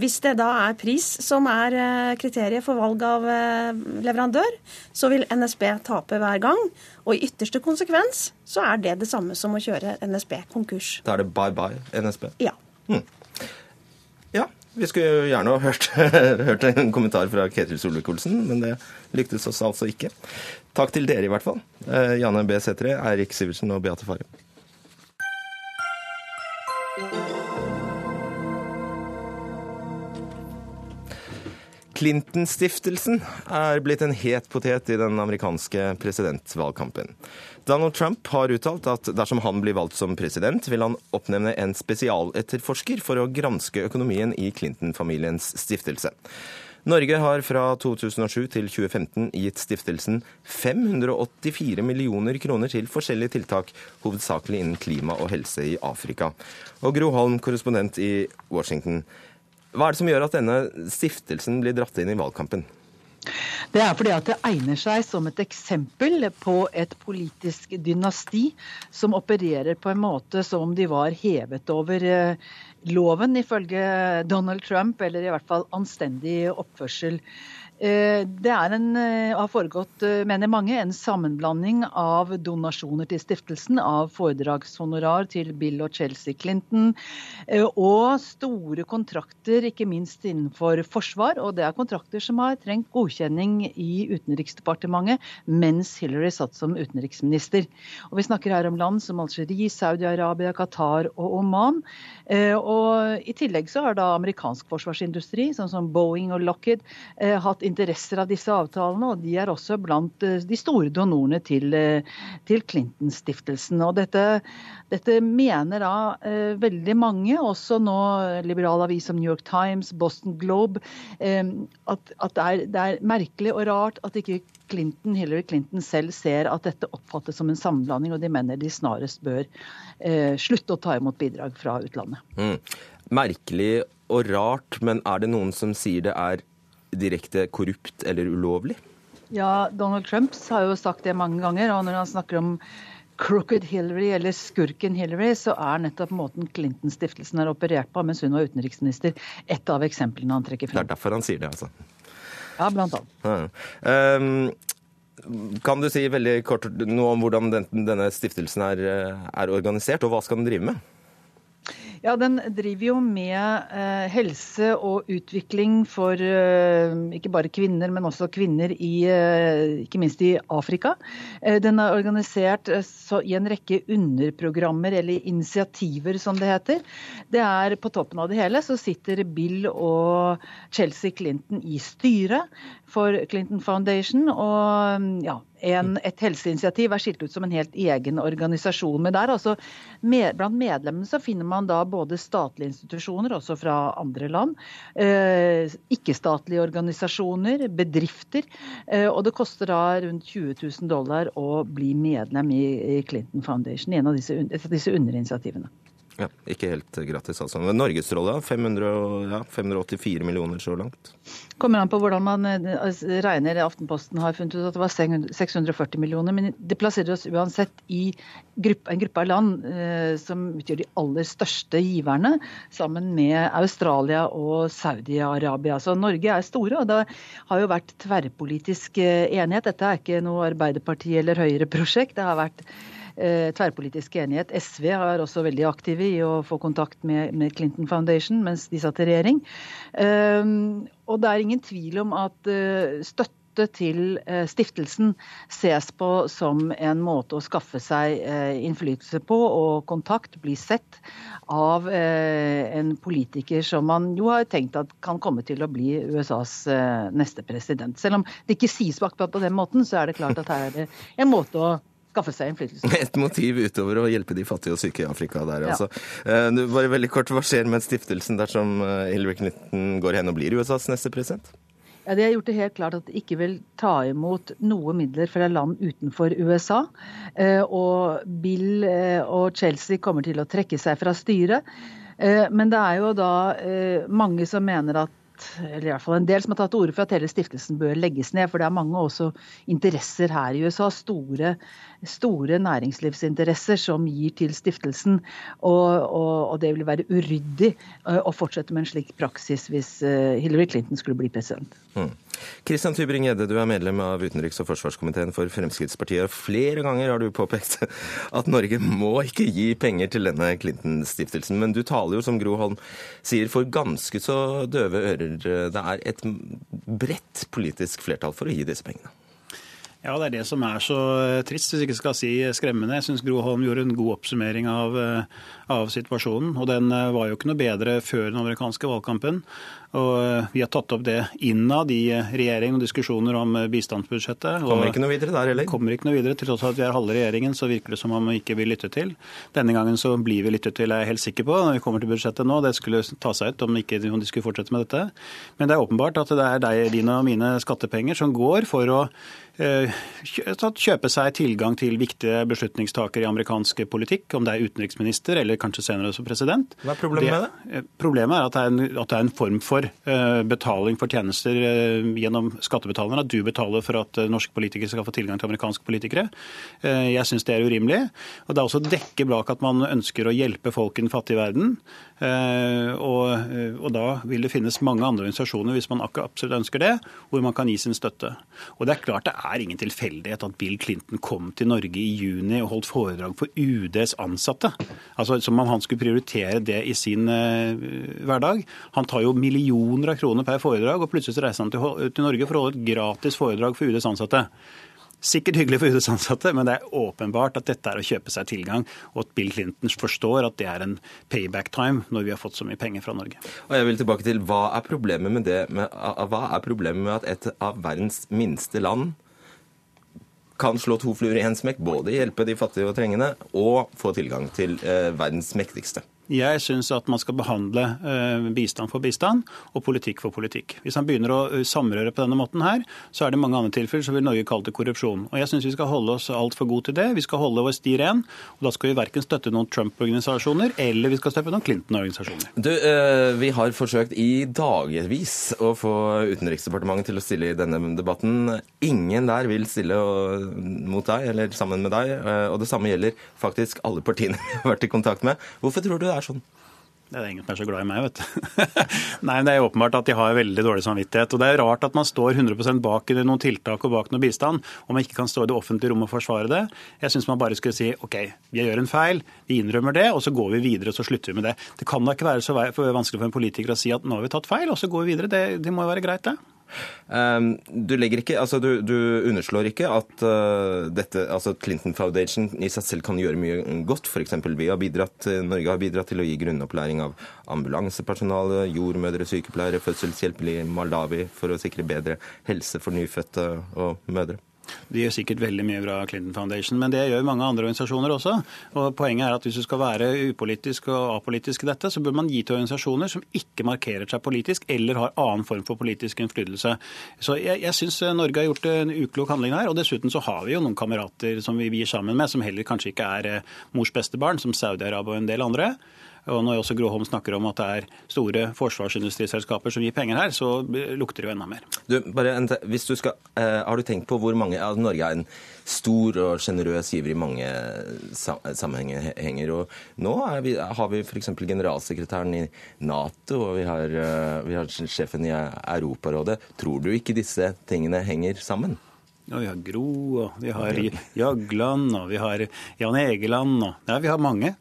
hvis det da er pris som er kriteriet for valg av leverandør, så vil NSB tape hver gang. Og i ytterste konsekvens så er det det samme som å kjøre NSB konkurs. Da er det bye bye NSB? Ja. Hmm. Vi skulle gjerne ha hørt, (laughs) hørt en kommentar fra Ketil Solvik-Olsen, men det lyktes oss altså ikke. Takk til dere, i hvert fall. Eh, Janne B. Sætre, Eirik Sivertsen og Beate Farre. Clinton-stiftelsen er blitt en het potet i den amerikanske presidentvalgkampen. Donald Trump har uttalt at dersom han blir valgt som president, vil han oppnevne en spesialetterforsker for å granske økonomien i Clinton-familiens stiftelse. Norge har fra 2007 til 2015 gitt stiftelsen 584 millioner kroner til forskjellige tiltak, hovedsakelig innen klima og helse i Afrika. Og Gro Holm, korrespondent i Washington. Hva er det som gjør at denne stiftelsen blir dratt inn i valgkampen? Det er fordi at det egner seg som et eksempel på et politisk dynasti som opererer på en måte som om de var hevet over eh, loven, ifølge Donald Trump, eller i hvert fall anstendig oppførsel. Eh, det en, eh, har foregått, eh, mener mange, en sammenblanding av donasjoner til stiftelsen, av foredragshonorar til Bill og Chelsea Clinton, og store kontrakter, ikke minst innenfor forsvar. Og det er kontrakter som har trengt godkjenning i Utenriksdepartementet mens Hillary satt som utenriksminister. Og vi snakker her om land som Algerie, Saudi-Arabia, Qatar og Oman. Og I tillegg så har da amerikansk forsvarsindustri, sånn som Boeing og Lockheed, hatt interesser av disse avtalene, og de er også blant eh, de store donorene til, eh, til Clinton-stiftelsen. Og dette, dette, mener da eh, veldig mange, også nå liberal avis som New York Times, Boston Globe, eh, at, at det, er, det, er, merkelig og rart at ikke Clinton, Hillary Clinton selv ser at dette oppfattes som en sammenblanding, og de mener de snarest bør eh, slutte å ta imot bidrag fra utlandet. Mm. Merkelig og rart, men er det noen som sier det er direkte korrupt eller ulovlig? Ja, Donald Trump har jo sagt det mange ganger. og når han snakker om Crooked Hillary, eller skurken Hillary, så er nettopp måten Clinton-stiftelsen har operert på mens hun var utenriksminister, et av eksemplene han trekker frem. Det er derfor han sier det, altså? Ja, blant annet. Um, kan du si veldig kort noe om hvordan den, denne stiftelsen er, er organisert, og hva skal den drive med? Ja, Den driver jo med eh, helse og utvikling for eh, ikke bare kvinner, men også kvinner i eh, ikke minst i Afrika. Eh, den er organisert eh, i en rekke underprogrammer eller initiativer, som det heter. Det er På toppen av det hele så sitter Bill og Chelsea Clinton i styret for Clinton Foundation. og ja, en, et helseinitiativ er skilt ut som en helt egen organisasjon. Men der altså, med, blant medlemmene så finner man da både statlige institusjoner, også fra andre land, eh, ikke-statlige organisasjoner, bedrifter. Eh, og det koster da rundt 20 000 dollar å bli medlem i, i Clinton Foundation, en av disse, disse underinitiativene. Ja, Ikke helt gratis, altså. Men Norgesrolle, 500, ja, 584 millioner så langt. Kommer an på hvordan man eh, altså, regner. Aftenposten har funnet ut at det var 640 millioner. Men det plasserer oss uansett i en gruppe av land eh, som utgjør de aller største giverne, sammen med Australia og Saudi-Arabia. Så Norge er store, og det har jo vært tverrpolitisk eh, enighet. Dette er ikke noe Arbeiderparti- eller Høyre-prosjekt. Det har vært tverrpolitisk enighet. SV er også veldig aktive i å få kontakt med, med Clinton Foundation mens de satt i regjering. Eh, og det er ingen tvil om at eh, støtte til stiftelsen ses på som en måte å skaffe seg innflytelse på og kontakt, bli sett av en politiker som man jo har tenkt at kan komme til å bli USAs neste president. Selv om det ikke sies akkurat på den måten, så er det klart at her er det en måte å skaffe seg innflytelse. Et motiv utover å hjelpe de fattige og syke i Afrika der, ja. altså. Uh, bare veldig kort, Hva skjer med stiftelsen dersom eh, Hillary Clinton går hen og blir USAs neste president? Ja, De har gjort det helt klart at de ikke vil ta imot noe midler fra land utenfor USA. Uh, og Bill og Chelsea kommer til å trekke seg fra styret. Men det er jo da mange som mener at eller i hvert fall en del som har tatt til orde for at hele stiftelsen bør legges ned. For det er mange også interesser her i USA, store, store næringslivsinteresser, som gir til stiftelsen. Og, og, og, det vil være uryddig eh, å fortsette med en slik praksis hvis eh, Hillary Clinton skulle bli president. Mm. Kristian Tybring-Gjedde, du er medlem av utenriks- og forsvarskomiteen for Fremskrittspartiet. Flere ganger har du påpekt (laughs) at Norge må ikke gi penger til denne Clinton-stiftelsen. Men du taler jo, som Gro Holm sier, for ganske så døve ører. Det er et bredt politisk flertall for å gi disse pengene. Ja, det er det som er så trist, hvis ikke skal si skremmende. Jeg syns Gro Holm gjorde en god oppsummering av, av situasjonen. Og den var jo ikke noe bedre før den amerikanske valgkampen. Og eh, vi har tatt opp det innad i eh, regjering og diskusjoner om eh, bistandsbudsjettet. Kommer ikke noe videre der heller? Kommer ikke noe videre. Til tross for at vi er halve regjeringen, så virker det som om vi ikke vil lytte til. Denne gangen så blir vi lyttet til, er jeg helt sikker på, når vi kommer til budsjettet nå. Det skulle ta seg ut om, ikke, om de skulle fortsette med dette. Men det er åpenbart at det er deg, dine og mine skattepenger som går for å kjøpe seg tilgang til viktige beslutningstakere i amerikansk politikk, om det er utenriksminister eller kanskje senere også president. Hva er problemet med det? Problemet er at det er en, det er en form for eh, betaling for tjenester eh, gjennom skattebetalerne. At du betaler for at eh, norske politikere skal få tilgang til amerikanske politikere. Jeg syns det er urimelig. Og det er også dekke bak at man ønsker å hjelpe folk i den fattige verden. Og, og, da vil det finnes mange andre organisasjoner hvis man absolutt ønsker det, hvor man kan gi sin støtte. Og det er klart det er ingen tilfeldighet at Bill Clinton kom til Norge i juni og holdt foredrag for UDs ansatte. Altså Som om han skulle prioritere det i sin uh, hverdag. Han tar jo millioner av kroner per foredrag, og plutselig reiser han til, til Norge for å holde et gratis foredrag for UDs ansatte. Sikkert hyggelig for UDs ansatte, men det er åpenbart at dette er å kjøpe seg tilgang, og at Bill Clinton forstår at det er en payback time når vi har fått så mye penger fra Norge. Og jeg vil tilbake til, Hva er problemet med det? Med, hva er problemet med at et av verdens minste land kan slå to fluer i én smekk, både hjelpe de fattige og trengende og få tilgang til eh, verdens mektigste? Jeg syns at man skal behandle uh, bistand for bistand og politikk for politikk. Hvis han begynner å uh, samrøre på denne måten her, så er det mange andre tilfeller som vil Norge kalle det korrupsjon. Og jeg syns vi skal holde oss altfor gode til det. Vi skal holde vår sti ren. Og da skal vi verken støtte noen Trump-organisasjoner eller vi skal støtte noen Clinton-organisasjoner. Du, uh, vi har forsøkt i dagevis å få Utenriksdepartementet til å stille i denne debatten. Ingen der vil stille mot deg eller sammen med deg. Og det samme gjelder faktisk alle partiene (laughs) vi har vært i kontakt med. Hvorfor tror du det er sånn? Det er ingen som er så glad i meg, vet du. (laughs) Nei, men Det er åpenbart at de har veldig dårlig samvittighet. Og Det er rart at man står 100% bak noen tiltak og bak noe bistand, og man ikke kan stå i det offentlige rommet og forsvare det. Jeg syns man bare skulle si OK, vi gjør en feil, vi innrømmer det, og så går vi videre og så slutter vi med det. Det kan da ikke være så vanskelig for en politiker å si at nå har vi tatt feil, og så går vi videre. Det, det må jo være greit, det. Um, du, ikke, altså du, du, underslår ikke at uh, dette, altså Clinton Foundation i seg selv kan gjøre mye godt. For vi har bidratt, Norge har bidratt til å gi grunnopplæring av ambulansepersonale, jordmødre, sykepleiere, fødselshjelp i Malawi for å sikre bedre helse for nyfødte og mødre. De gjør sikkert veldig mye bra, Clinton Foundation, men det gjør mange andre organisasjoner også. Og Poenget er at hvis du skal være upolitisk og apolitisk i dette, så bør man gi til organisasjoner som ikke markerer seg politisk eller har annen form for politisk innflytelse. Så jeg, jeg syns Norge har gjort en uklok handling her. Og dessuten så har vi jo noen kamerater som vi gir sammen med, som heller kanskje ikke er eh, mors beste barn, som Saudi-Arabia og en del andre. Og når også Gråholm snakker om at det er store forsvarsindustriselskaper som gir penger her, så lukter det jo enda mer. Du, bare, hvis du skal, uh, har du tenkt på hvor mange ja, Norge er en stor og sjenerøs giver i mange sammenhenger. og Nå vi, har vi f.eks. generalsekretæren i Nato og vi har, uh, vi har sjefen i Europarådet. Tror du ikke disse tingene henger sammen? Ja, vi har Gro, og vi har Jagland, og vi har Jan Egeland. Og, ja, vi har mange.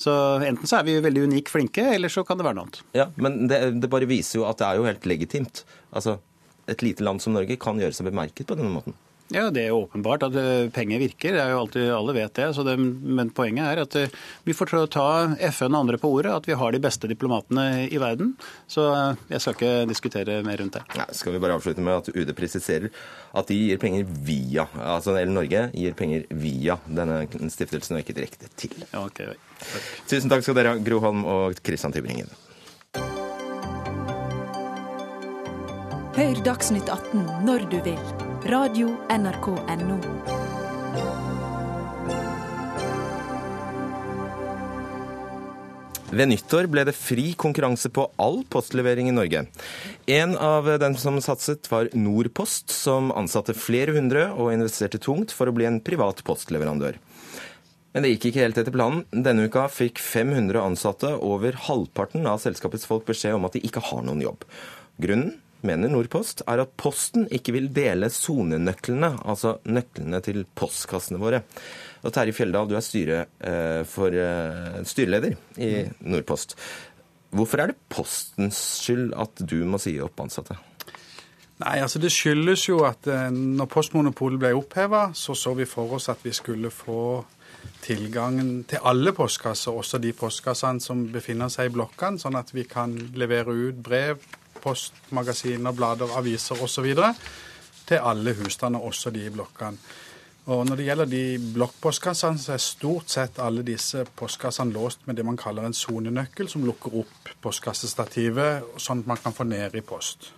Så enten så er vi veldig unikt flinke, eller så kan det være noe annet. Ja, Men det, det bare viser jo at det er jo helt legitimt. Altså, Et lite land som Norge kan gjøre seg bemerket på denne måten. Ja, Det er jo åpenbart at eh, penger virker. Det er jo alltid, Alle vet det, det. Men poenget er at eh, vi får ta FN og andre på ordet. At vi har de beste diplomatene i verden. Så eh, jeg skal ikke diskutere mer rundt det. Ja, skal vi bare avslutte med at UD presiserer at de gir penger via altså eller Norge gir penger via denne stiftelsen, og ikke direkte til. Ja, okay. Takk. Tusen takk skal dere ha, Gro Holm og Christian Tybringen. Hør Dagsnytt 18 når du vil Radio NRK NO. Ved nyttår ble det fri konkurranse på all postlevering i Norge. En av dem som satset, var Norpost, som ansatte flere hundre og investerte tungt for å bli en privat postleverandør. Men det gikk ikke helt etter planen. Denne uka fikk 500 ansatte over halvparten av selskapets folk beskjed om at de ikke har noen jobb. Grunnen? Mener Nordpost, er at Posten ikke vil dele sonenøklene, altså nøklene til postkassene våre. Og Terje Fjelldal, du er styre, eh, for, eh, styreleder i Nordpost. Hvorfor er det Postens skyld at du må si opp ansatte? Nei, altså Det skyldes jo at eh, når postmonopolet ble oppheva, så så vi for oss at vi skulle få tilgangen til alle postkasser, også de postkassene som befinner seg i blokkene, sånn at vi kan levere ut brev, post, magasiner, blader, aviser osv. til alle husstander, også de i blokkene. Og Når det gjelder de blokkpostkassene, så er stort sett alle disse postkassene låst med det man kaller en sonenøkkel, som lukker opp postkassestativet, sånn at man kan få ned i post.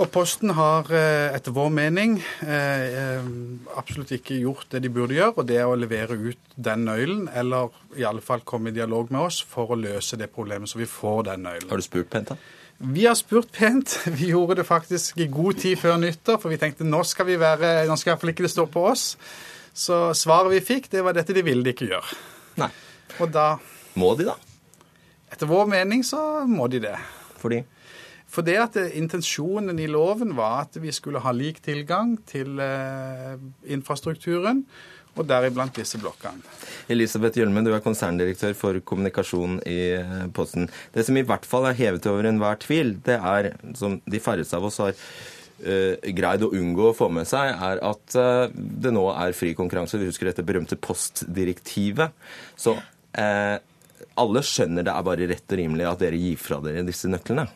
Og Posten har eh, etter vår mening eh, absolutt ikke gjort det de burde gjøre, og det er å levere ut den nøkkelen, eller i alle fall komme i dialog med oss for å løse det problemet, så vi får den nøkkelen. Har du spurt pent, da? Vi har spurt pent. (laughs) Vi gjorde det faktisk i god tid før nyttår, for vi tenkte nå skal vi være, nå skal iallfall ikke det stå på oss. Så svaret vi fikk, det var dette de ville de ikke gjøre. Nei. Og da Må de, da? Etter vår mening så må de det. Fordi? Fordi at intensjonen i loven var at vi skulle ha lik tilgang til eh, infrastrukturen og deriblant disse blokkene. Elisabeth Hjølme, du er konserndirektør for kommunikasjon i eh, Posten. Det som i hvert fall er hevet over enhver tvil, det er, som de færreste av oss har uh, greid å unngå å få med seg, er at uh, det nå er fri konkurranse. Vi husker dette berømte postdirektivet. Så uh, alle skjønner det er bare rett og rimelig at dere gir fra dere disse nøklene.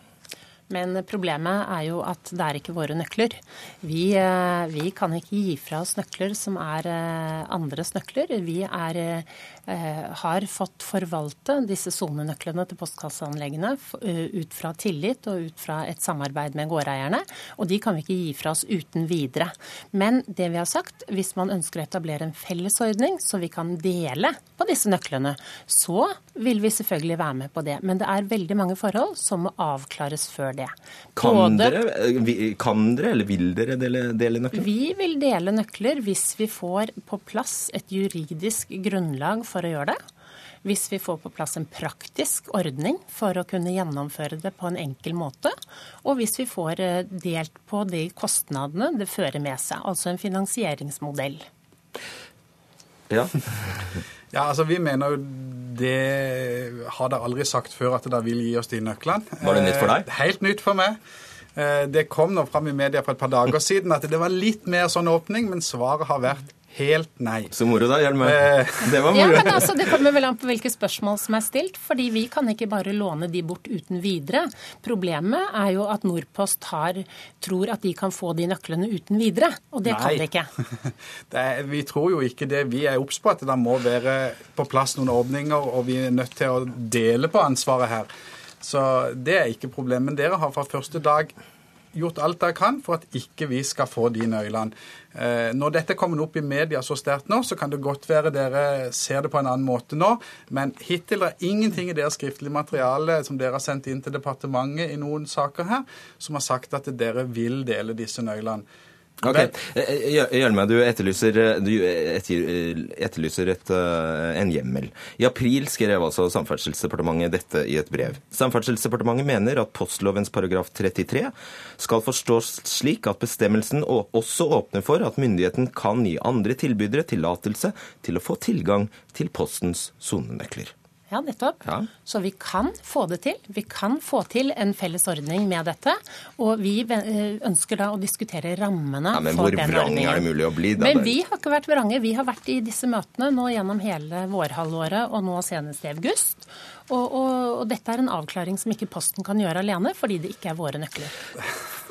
Men problemet er jo at det er ikke våre nøkler. Vi, eh, vi kan ikke gi fra oss nøkler som er eh, andres nøkler. Vi er, eh, har fått forvalte disse sonenøklene til postkasseanleggene ut fra tillit og ut fra et samarbeid med gårdeierne. Og de kan vi ikke gi fra oss uten videre. Men det vi har sagt, hvis man ønsker å etablere en fellesordning så vi kan dele på disse nøklene, så vil vi selvfølgelig være med på det. Men det er veldig mange forhold som må avklares før det. Kan, Både, dere, kan dere, eller vil dere dele, dele, nøkler? Vi vil dele nøkler hvis vi får på plass et juridisk grunnlag for å gjøre det. Hvis vi får på plass en praktisk ordning for å kunne gjennomføre det på en enkel måte. Og hvis vi får eh, delt på de kostnadene det fører med seg. Altså en finansieringsmodell. Ja. Ja, altså vi mener jo det har dere aldri sagt før at dere vil gi oss de nøklene. Var det nytt for deg? Eh, helt nytt for meg. Eh, det kom nå fram i media for et par dager siden at det var litt mer sånn åpning, men svaret har vært helt nei. Så moro, da, Hjelme. Eh, det var moro. Ja, men altså, Det kommer vel an på hvilke spørsmål som er stilt. fordi vi kan ikke bare låne de bort uten videre. Problemet er jo at Norpost har, tror at de kan få de nøklene uten videre. Og det nei. kan de ikke. (laughs) Er, vi tror jo ikke det. Vi er obs på at det må være på plass noen ordninger, og vi er nødt til å dele på ansvaret her. Så det er ikke problemet. Men dere har fra første dag gjort alt jeg kan for at ikke vi skal få de nøklene. Eh, når dette kommer opp i media så sterkt nå, så kan det godt være dere ser det på en annen måte nå, men hittil er det ingenting i deres skriftlige materiale som dere har sendt inn til departementet i noen saker her, som har sagt at dere vil dele disse nøklene. Ok, Hjelme, eh, eh, du etterlyser, eh, du etterlyser et, en hjemmel. I april skrev altså Samferdselsdepartementet dette i et brev. Samferdselsdepartementet mener at postlovens paragraf 33 skal forstås slik at bestemmelsen også åpner for at myndigheten kan gi andre tilbydere tillatelse til å få tilgang til Postens sonenøkler. Ja, nettopp. Ja. Så vi kan få det til. Vi kan få til en felles ordning med dette. Og vi eh, ønsker da å diskutere rammene ja, for den ordningen. Men hvor vrang er det mulig å bli? Da? Men vi har ikke vært vrange. Vi har vært i disse møtene nå gjennom hele vårhalvåret og nå senest i august. Og, og, og dette er en avklaring som ikke Posten kan gjøre alene, fordi det ikke er våre nøkler.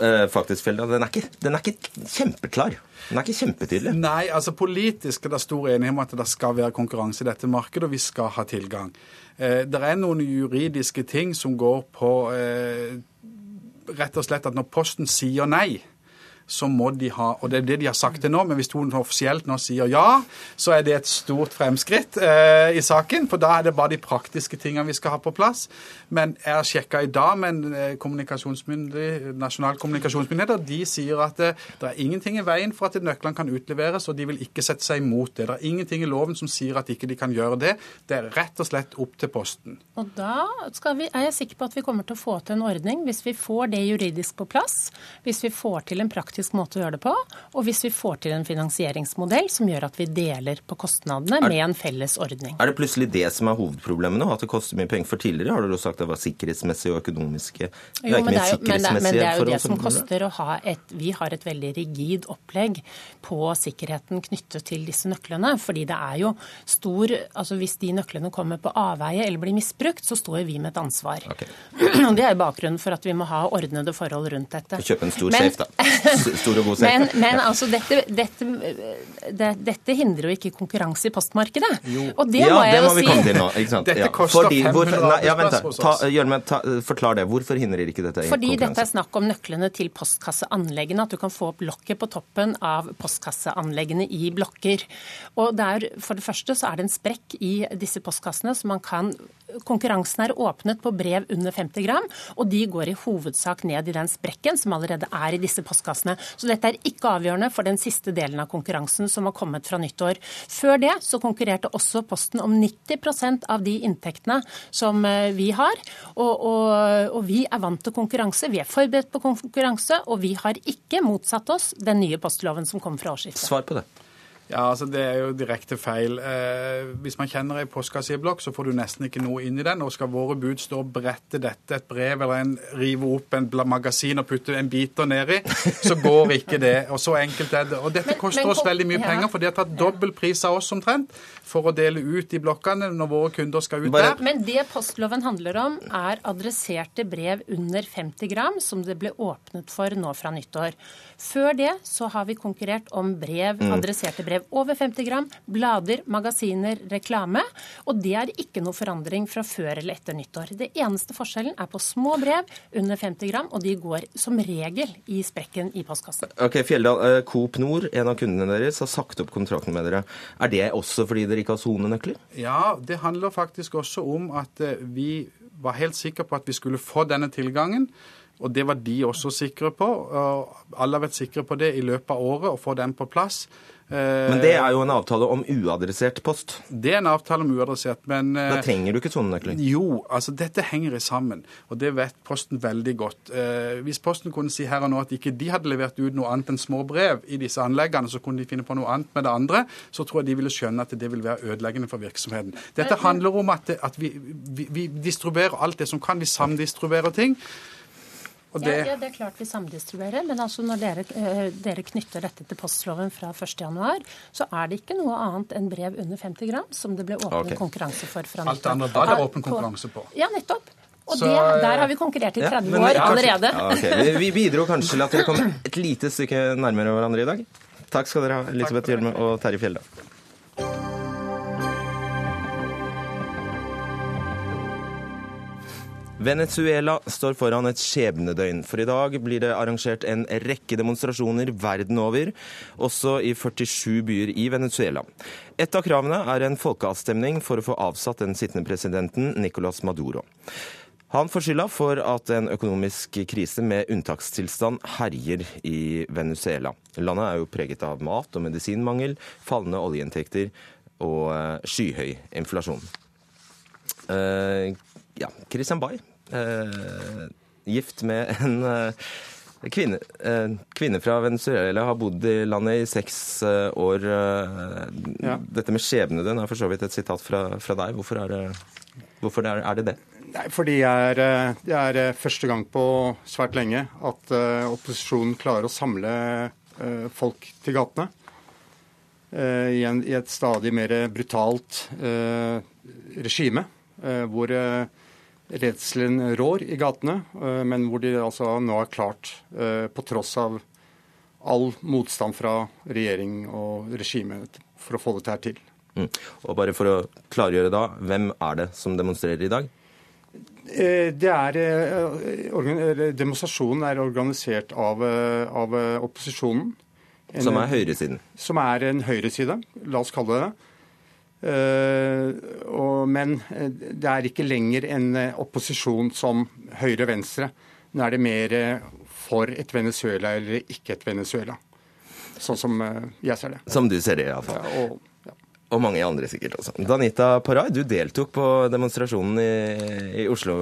Eh, faktisk, Felda, den, er ikke, den er ikke kjempeklar. Den er ikke kjempetydelig. Nei, altså politisk er det stor enighet om at det skal være konkurranse i dette markedet, og vi skal ha tilgang. Eh, det er noen juridiske ting som går på eh, rett og slett at når Posten sier nei, så må de ha Og det er det de har sagt til nå, men hvis hun offisielt nå sier ja, så er det et stort fremskritt eh, i saken. For da er det bare de praktiske tingene vi skal ha på plass. Men jeg har sjekka i dag med eh, kommunikasjonsmyndighet, nasjonal kommunikasjonsmyndigheter. De sier at det, eh, det, er ingenting i veien for at nøklene kan utleveres, og de vil ikke sette seg imot det. Det er ingenting i loven som sier at ikke de kan gjøre det. Det er rett og slett opp til Posten. Og da vi, er jeg sikker på at vi kommer til å få til en ordning, hvis vi får det juridisk på plass, hvis vi får til en praktisk praktisk måte å gjøre det på. Og hvis vi får til en finansieringsmodell som gjør at vi deler på kostnadene er, med en felles ordning. Er det plutselig det som er hovedproblemet nå? At det koster mye penger? For tidligere har dere sagt at det var sikkerhetsmessige og økonomiske Jo, men det er jo, men det, men det, er jo det som koster å ha et Vi har et veldig rigid opplegg på sikkerheten knyttet til disse nøklene. Fordi det er jo stor Altså hvis de nøklene kommer på avveie eller blir misbrukt, så står vi med et ansvar. Okay. (clears throat) Det er bakgrunnen for at vi må ha ordnede forhold rundt dette. Kjøpe en stor men, safe, da. (laughs) stor og god sekk. Men, men altså, dette, dette, det, dette, hindrer jo ikke konkurranse i postmarkedet. Jo. Og det ja, må jeg det må vi komme til nå. ikke sant? Dette koster Fordi, 500 nei, ja, vent, ta, Jørgen, ta, Forklar det. Hvorfor hindrer ikke dette Fordi dette er snakk om nøklene til postkasseanleggene. At du kan få opp lokket på toppen av postkasseanleggene i blokker. Og der, For det første så er det en sprekk i disse postkassene, så man kan Konkurransen er åpnet på brev under 50 gram, og de går i hovedsak ned i den sprekken som allerede er i disse postkassene. Så dette er ikke avgjørende for den siste delen av konkurransen som har kommet fra nyttår. Før det så konkurrerte også Posten om 90% av de inntektene som eh, vi har. Og, og, og, vi er vant til konkurranse, vi er forberedt på konkurranse, og vi har ikke motsatt oss den nye postloven som kom fra årsskiftet. Svar på det. Ja, altså Det er jo direkte feil. Eh, hvis man kjenner ei postkasseblokk, så får du nesten ikke noe inn i den. Og skal våre bud stå og brette dette, et brev eller en, rive opp en magasin og putte en biter nedi, så går ikke det. Og så enkelt er det. Og dette koster oss veldig mye penger, for de har tatt dobbel pris av oss omtrent for å dele ut i blokkene når våre kunder skal ut der. Men det postloven handler om, er adresserte brev under 50 gram, som det ble åpnet for nå fra nyttår. Før det så har vi konkurrert om brev, mm. adresserte brev over 50 gram, blader, magasiner, reklame. Og det er ikke noe forandring fra før eller etter nyttår. Det eneste forskjellen er på små brev under 50 gram, og de går som regel i sprekken i postkassen. Ok, Fjelldal, eh, Coop Nord, en av kundene deres, har sagt opp kontrakten med dere. Er det også fordi dere ikke har sonenøkler? Ja, det handler faktisk også om at eh, vi var helt sikre på at vi skulle få denne tilgangen. Og det var de også sikre på. Alle har vært sikre på det i løpet av året, å få den på plass. Men det er jo en avtale om uadressert post? Det er en avtale om uadressert, men Da trenger du ikke sonenøkler? Jo, altså dette henger sammen. Og det vet Posten veldig godt. Hvis Posten kunne si her og nå at ikke de hadde levert ut noe annet enn små brev i disse anleggene, så kunne de finne på noe annet med det andre, så tror jeg de ville skjønne at det vil være ødeleggende for virksomheten. Dette handler om at, at vi, vi, vi distribuerer alt det som kan. Vi samdistribuerer ting. Det... Ja, ja, det er klart vi samdistribuerer, men altså når dere, uh, dere, knytter dette til postloven fra 1.1, så er det ikke noe annet enn brev under 50 gram som det ble åpen okay. konkurranse for fra Alt andre da er det åpen konkurranse på. Ja, nettopp. Og så, det, der har vi konkurrert i 30 ja, år allerede. Ja, okay. vi, vi bidro kanskje til at dere kom (laughs) et lite stykke nærmere hverandre i dag. Takk skal dere ha, Elisabeth Hjelme og Terje Fjelldal. Venezuela står foran et skjebnedøgn, for i dag blir det arrangert en rekke demonstrasjoner verden over, også i 47 byer i Venezuela. Et av kravene er en folkeavstemning for å få avsatt den sittende presidenten Nicolas Maduro. Han får skylda for at en økonomisk krise med unntakstilstand herjer i Venezuela. Landet er jo preget av mat- og medisinmangel, fallende oljeinntekter og eh, skyhøy inflasjon. Uh, ja, Christian Bay, gift med en eh, kvinne, eh, kvinne, fra Venezuela, har bodd i landet i seks eh, år. Eh, ja. Dette med skjebnen er for så vidt et sitat fra, fra deg. Hvorfor, er det, hvorfor er, er det det? Nei, fordi det er, det er, første gang på svært lenge at opposisjonen klarer å samle folk til gatene. I, en, i, et stadig mer brutalt regime, hvor redselen rår i gatene, eh, men hvor de altså nå har klart, eh, på tross av all motstand fra regjering og regime, for å få dette her til. Mm. Og bare for å klargjøre da, hvem er det som demonstrerer i dag? Eh, det er, demonstrasjonen er organisert av, av opposisjonen. En, som er høyresiden? Som er en høyreside, la oss kalle det det. Eh, og, men eh, det er ikke lenger en eh, opposisjon som høyre-venstre. Nå er det mer for et Venezuela eller ikke et Venezuela. Sånn som jeg ser det. Som du ser det, iallfall. Ja, og, ja. og mange andre sikkert også. Danita Paray, du deltok på demonstrasjonen i, i Oslo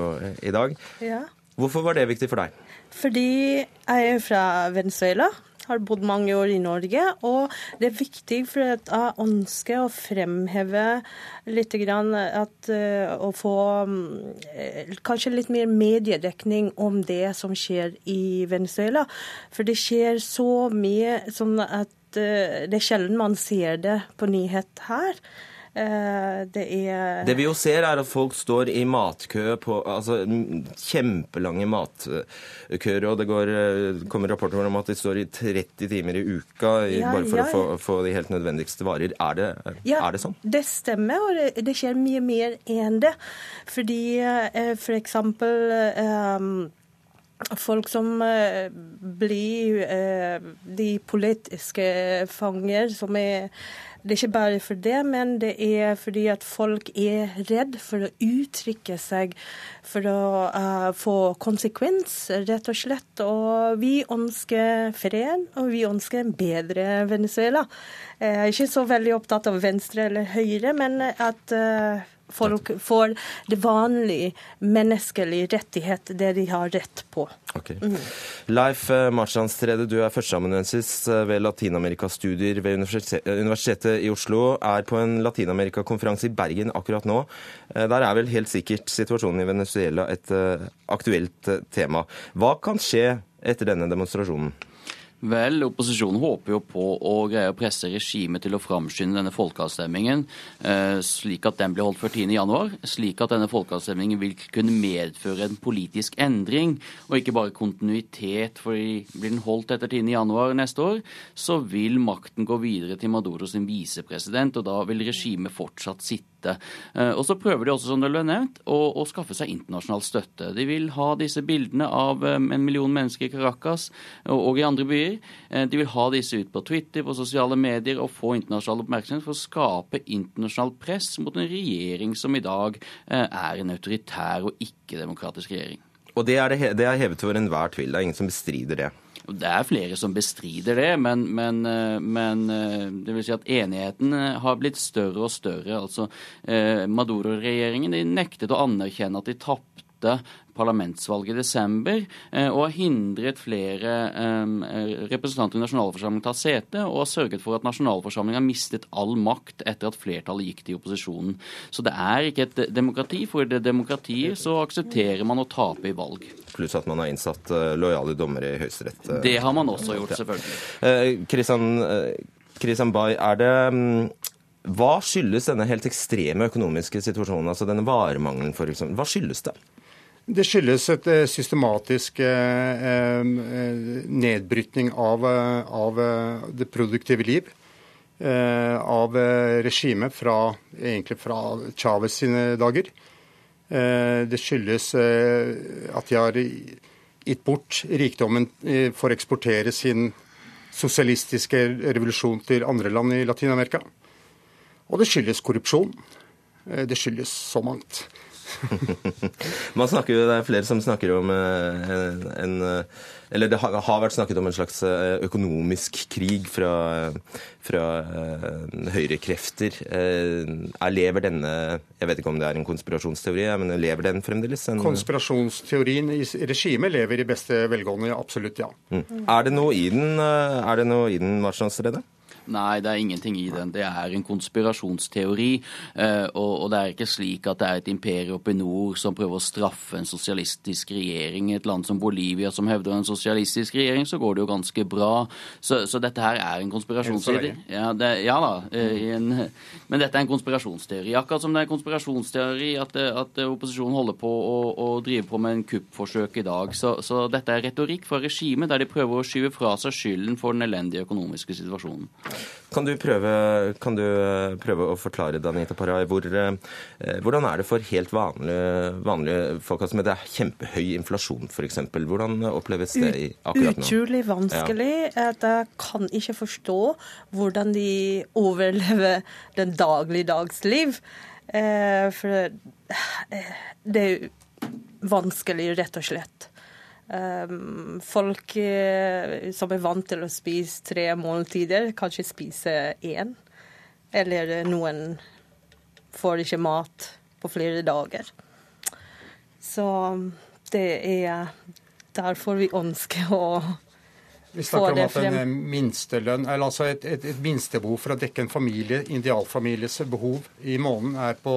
i dag. Ja. Hvorfor var det viktig for deg? Fordi jeg er fra Venezuela har bodd mange år i Norge. Og det er viktig for at jeg ønsker å fremheve litt grann at, uh, å få um, kanskje litt mer mediedekning om det som skjer i Venezuela. For det skjer så mye sånn at uh, det er sjelden man ser det på nyhet her. Eh, det er Det vi jo ser, er at folk står i matkø på altså, kjempelange matkøer, og det går, eh, kommer rapporter om at de står i 30 timer i uka ja, bare for ja. å få, få, de helt nødvendigste varer. Er det, ja, er det sånn? Det stemmer, og det, det, skjer mye mer enn det. Fordi eh, for eksempel um, folk som blir de politiske fanger, som er det er ikke bare for det, men det er fordi at folk er redd for å uttrykke seg, for å uh, få konsekvens, rett og slett. Og vi ønsker fred, og vi ønsker en bedre Venezuela. Jeg er ikke så veldig opptatt av venstre eller høyre, men at uh, folk får det vanlige menneskelige rettighet, det de har rett på. Okay. Mm. Leif Marstrandsrede, du er førsteamanuensis ved latinamerikastudier ved Universitetet i Oslo. Er på en latinamerikakonferanse i Bergen akkurat nå. Der er vel helt sikkert situasjonen i Venezuela et aktuelt tema. Hva kan skje etter denne demonstrasjonen? Vel, opposisjonen håper jo på å greie å presse regimet til å framskynde denne folkeavstemningen, eh, slik at den blir holdt før 10.1, slik at denne folkeavstemningen vil kunne medføre en politisk endring, og ikke bare kontinuitet. for Blir den holdt etter 10.1 neste år, så vil makten gå videre til Maduro sin visepresident, og da vil regimet fortsatt sitte dette. Eh, og så prøver de også, som det ble nevnt, å, å, skaffe seg internasjonal støtte. De vil ha disse bildene av eh, en million mennesker i Caracas og, i andre byer. Eh, de vil ha disse ut på Twitter, på sosiale medier og få internasjonal oppmerksomhet for å skape internasjonalt press mot en regjering som i dag er en autoritær og ikke-demokratisk regjering. Og det er, det, det er hevet over enhver tvil. Det er ingen som bestrider det. Det er flere som bestrider det, men, men, eh, men eh, det vil si at enigheten eh, har blitt større og større. Altså, Maduro-regjeringen nektet å anerkjenne at de tapte parlamentsvalget i desember, eh, og har hindret flere eh, representanter i nasjonalforsamlingen ta sete, og har sørget for at nasjonalforsamlingen har mistet all makt etter at flertallet gikk til opposisjonen. Så det er ikke et demokrati. For det demokratiet så aksepterer man å tape i valg. Pluss at man har innsatt eh, lojale dommere i Høyesterett. Det har man også gjort, selvfølgelig. Kristian Bay, er det mm, hva skyldes denne helt ekstreme økonomiske situasjonen, altså denne varemangelen f.eks.? Hva skyldes det? Det skyldes et eh, systematisk eh, eh, nedbrytning av, av det produktive liv. Av regimet egentlig fra Chávez sine dager. Det skyldes at de har gitt bort rikdommen for å eksportere sin sosialistiske revolusjon til andre land i Latin-Amerika. Og det skyldes korrupsjon. Det skyldes så mangt. (laughs) Man snakker jo, Det er flere som snakker om eh, en, en eh, Eller det har, vært snakket om en slags eh, økonomisk krig fra, fra høyrekrefter. Lever denne Jeg vet ikke om det er en konspirasjonsteori, men lever den fremdeles? En... Konspirasjonsteorien i regimet lever i beste velgående, absolutt, ja. Mm. Er det noe i den, er det noe i den Marstrandsredet? Nei, det er ingenting i den. Det er en konspirasjonsteori. Eh, og det er ikke slik at det er et imperium oppe i nord som prøver å straffe en sosialistisk regjering. I et land som Bolivia som hevder en sosialistisk regjering, så går det jo ganske bra. Så, så dette her er en konspirasjonsteori. Ja, det, ja da. Eh, en, men dette er en konspirasjonsteori. Akkurat som det er konspirasjonsteori at, at opposisjonen holder på å, å, drive på med en kuppforsøk i dag. Så, så dette er retorikk fra regimet der de prøver å skyve fra seg skylden for den elendige økonomiske situasjonen. Kan du prøve, kan du eh, prøve å forklare Danita Parai, hvor, eh, hvordan er det for helt vanlige, vanlige folk? Altså med det er kjempehøy inflasjon f.eks. Hvordan oppleves det i, akkurat nå? Utrolig vanskelig. Ja. Jeg kan ikke forstå hvordan de overlever den dagligdags liv. Eh, for det er vanskelig, rett og slett. Um, folk uh, som er vant til å spise tre måltider, kanskje spiser én. Eller noen får ikke mat på flere dager. Så det er derfor vi ønsker å vi snakker om at en minstelønn, eller altså et, et, et, minstebehov for å dekke en familie, idealfamilies behov i måneden er på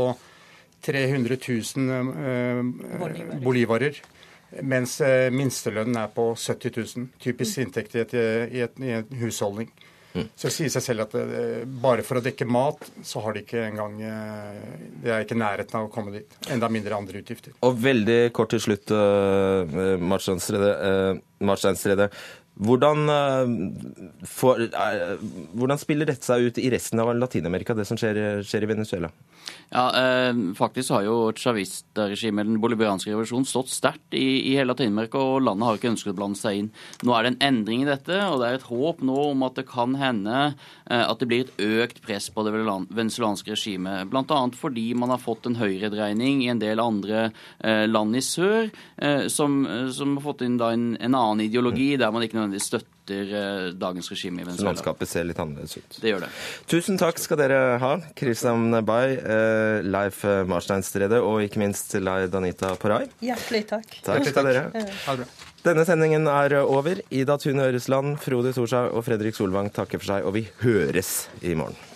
300 000 uh, bolivarer. Mens eh, minstelønnen er på 70 000. Typisk mm. inntekt i, et, i, et, i en husholdning. Mm. Så det sier seg selv at det, bare for å dekke mat, så har de ikke engang uh, Det er ikke nærheten av å komme dit. Enda mindre andre utgifter. Og veldig kort til slutt, uh, Marsteinstrede. Hvordan, for, hvordan, spiller dette seg ut i resten av Latin-Amerika, det som skjer, skjer i Venezuela? Ja, eh, Faktisk har jo chavista-regimet, den bolivianske revolusjonen, stått sterkt i, i hele Latin-Amerika, og landet har ikke ønsket å blande seg inn. Nå er det en endring i dette, og det er et håp nå om at det kan hende eh, at det blir et økt press på det venezuelanske regimet. Bl.a. fordi man har fått en høyredreining i en del andre eh, land i sør, eh, som, som, har fått inn en, en, annen ideologi, der man ikke nødvendigvis støtter eh, dagens regime i Så landskapet ser litt annerledes ut. Det gjør det. Tusen takk skal dere ha, Kristian Bay, eh, Leif Marsteinstrede og ikke minst Lai Anita Parai. Hjertelig takk. Takk skal dere ha. Denne sendingen er over. Ida Tune Øresland, Frode Thorshaug og Fredrik Solvang takker for seg, og vi høres i morgen.